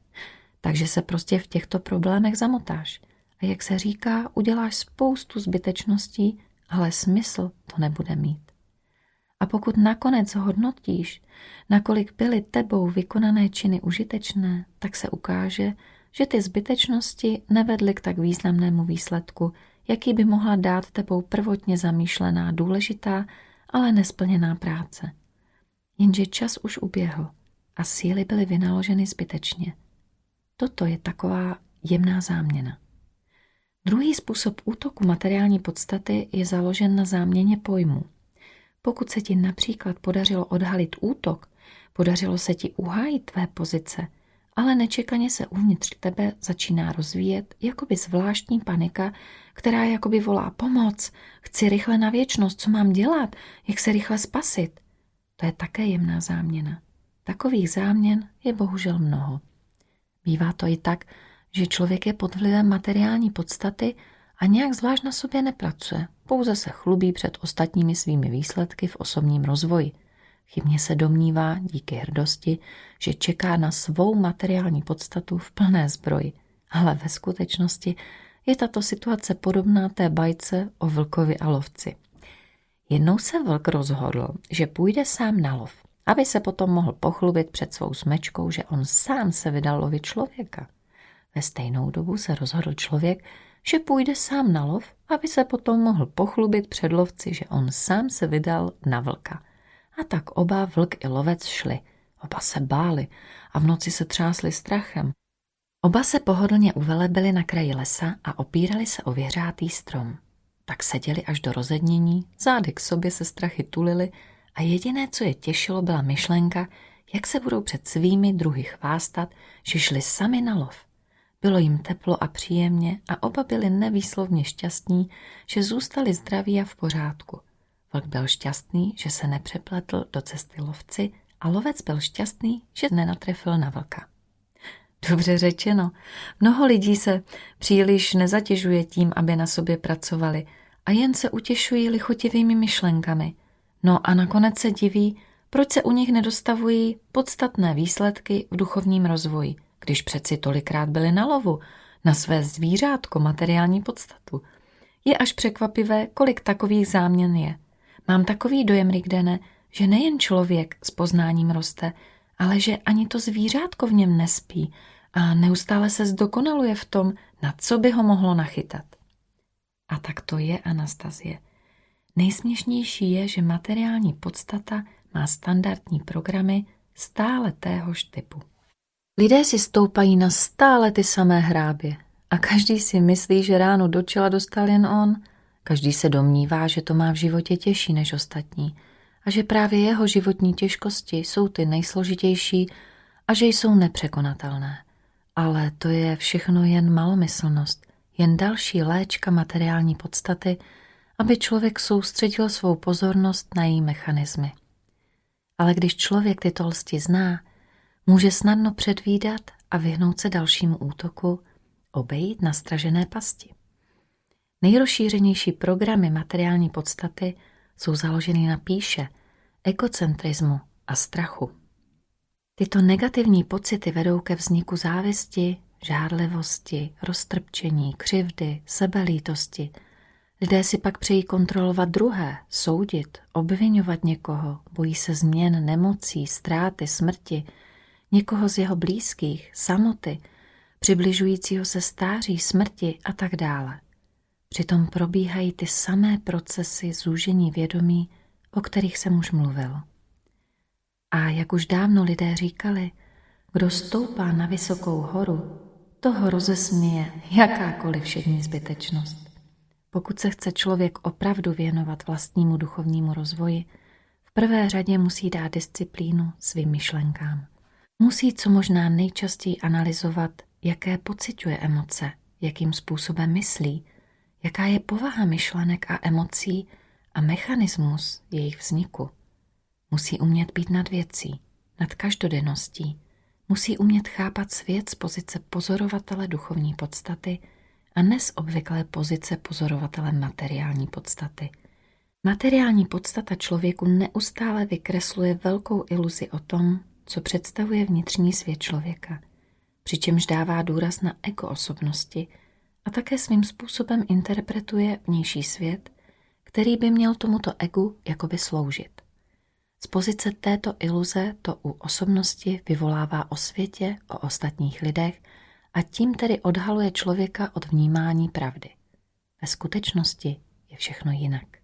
Takže se prostě v těchto problémech zamotáš. A jak se říká, uděláš spoustu zbytečností, ale smysl to nebude mít. A pokud nakonec hodnotíš, nakolik byly tebou vykonané činy užitečné, tak se ukáže, že ty zbytečnosti nevedly k tak významnému výsledku, jaký by mohla dát tebou prvotně zamýšlená důležitá, ale nesplněná práce. jenže čas už uběhl a síly byly vynaloženy zbytečně. Toto je taková jemná záměna. Druhý způsob útoku materiální podstaty je založen na záměně pojmů. Pokud se ti například podařilo odhalit útok, podařilo se ti uhájit tvé pozice, ale nečekaně se uvnitř tebe začíná rozvíjet jakoby zvláštní panika, která jakoby volá pomoc, chci rychle na věčnost, co mám dělat, jak se rychle spasit. To je také jemná záměna. Takových záměn je bohužel mnoho. Bývá to i tak, že člověk je pod vlivem materiální podstaty a nějak zvlášť na sobě nepracuje, pouze se chlubí před ostatními svými výsledky v osobním rozvoji. Chybně se domnívá, díky hrdosti, že čeká na svou materiální podstatu v plné zbroji, ale ve skutečnosti je tato situace podobná té bajce o vlkovi a lovci. Jednou se vlk rozhodl, že půjde sám na lov, aby se potom mohl pochlubit před svou smečkou, že on sám se vydal lovit člověka. Ve stejnou dobu se rozhodl člověk, že půjde sám na lov, aby se potom mohl pochlubit před lovci, že on sám se vydal na vlka. A tak oba vlk i lovec šli. Oba se báli a v noci se třásli strachem. Oba se pohodlně uvelebili na kraji lesa a opírali se o věřátý strom. Tak seděli až do rozednění, zády k sobě se strachy tulili a jediné, co je těšilo, byla myšlenka, jak se budou před svými druhy chvástat, že šli sami na lov. Bylo jim teplo a příjemně a oba byli nevýslovně šťastní, že zůstali zdraví a v pořádku. Vlk byl šťastný, že se nepřepletl do cesty lovci a lovec byl šťastný, že nenatrefil na vlka. Dobře řečeno, mnoho lidí se příliš nezatěžuje tím, aby na sobě pracovali a jen se utěšují lichotivými myšlenkami. No a nakonec se diví, proč se u nich nedostavují podstatné výsledky v duchovním rozvoji – když přeci tolikrát byli na lovu, na své zvířátko materiální podstatu. Je až překvapivé, kolik takových záměn je. Mám takový dojem, Rigdene, že nejen člověk s poznáním roste, ale že ani to zvířátko v něm nespí a neustále se zdokonaluje v tom, na co by ho mohlo nachytat. A tak to je Anastazie. Nejsměšnější je, že materiální podstata má standardní programy stále téhož typu. Lidé si stoupají na stále ty samé hrábě a každý si myslí, že ráno do čela dostal jen on. Každý se domnívá, že to má v životě těžší než ostatní a že právě jeho životní těžkosti jsou ty nejsložitější a že jsou nepřekonatelné. Ale to je všechno jen malomyslnost, jen další léčka materiální podstaty, aby člověk soustředil svou pozornost na její mechanismy. Ale když člověk tyto lsti zná, Může snadno předvídat a vyhnout se dalšímu útoku, obejít na stražené pasti. Nejrozšířenější programy materiální podstaty jsou založeny na píše, ekocentrismu a strachu. Tyto negativní pocity vedou ke vzniku závisti, žádlivosti, roztrpčení, křivdy, sebelítosti. Lidé si pak přejí kontrolovat druhé, soudit, obvinovat někoho, bojí se změn, nemocí, ztráty, smrti – někoho z jeho blízkých, samoty, přibližujícího se stáří, smrti a tak dále. Přitom probíhají ty samé procesy zúžení vědomí, o kterých jsem už mluvil. A jak už dávno lidé říkali, kdo stoupá na vysokou horu, toho rozesměje jakákoliv všední zbytečnost. Pokud se chce člověk opravdu věnovat vlastnímu duchovnímu rozvoji, v prvé řadě musí dát disciplínu svým myšlenkám. Musí co možná nejčastěji analyzovat, jaké pociťuje emoce, jakým způsobem myslí, jaká je povaha myšlenek a emocí a mechanismus jejich vzniku. Musí umět být nad věcí, nad každodenností, musí umět chápat svět z pozice pozorovatele duchovní podstaty a ne z obvyklé pozice pozorovatele materiální podstaty. Materiální podstata člověku neustále vykresluje velkou iluzi o tom, co představuje vnitřní svět člověka, přičemž dává důraz na ego-osobnosti a také svým způsobem interpretuje vnější svět, který by měl tomuto egu jakoby sloužit. Z pozice této iluze to u osobnosti vyvolává o světě, o ostatních lidech a tím tedy odhaluje člověka od vnímání pravdy. Ve skutečnosti je všechno jinak.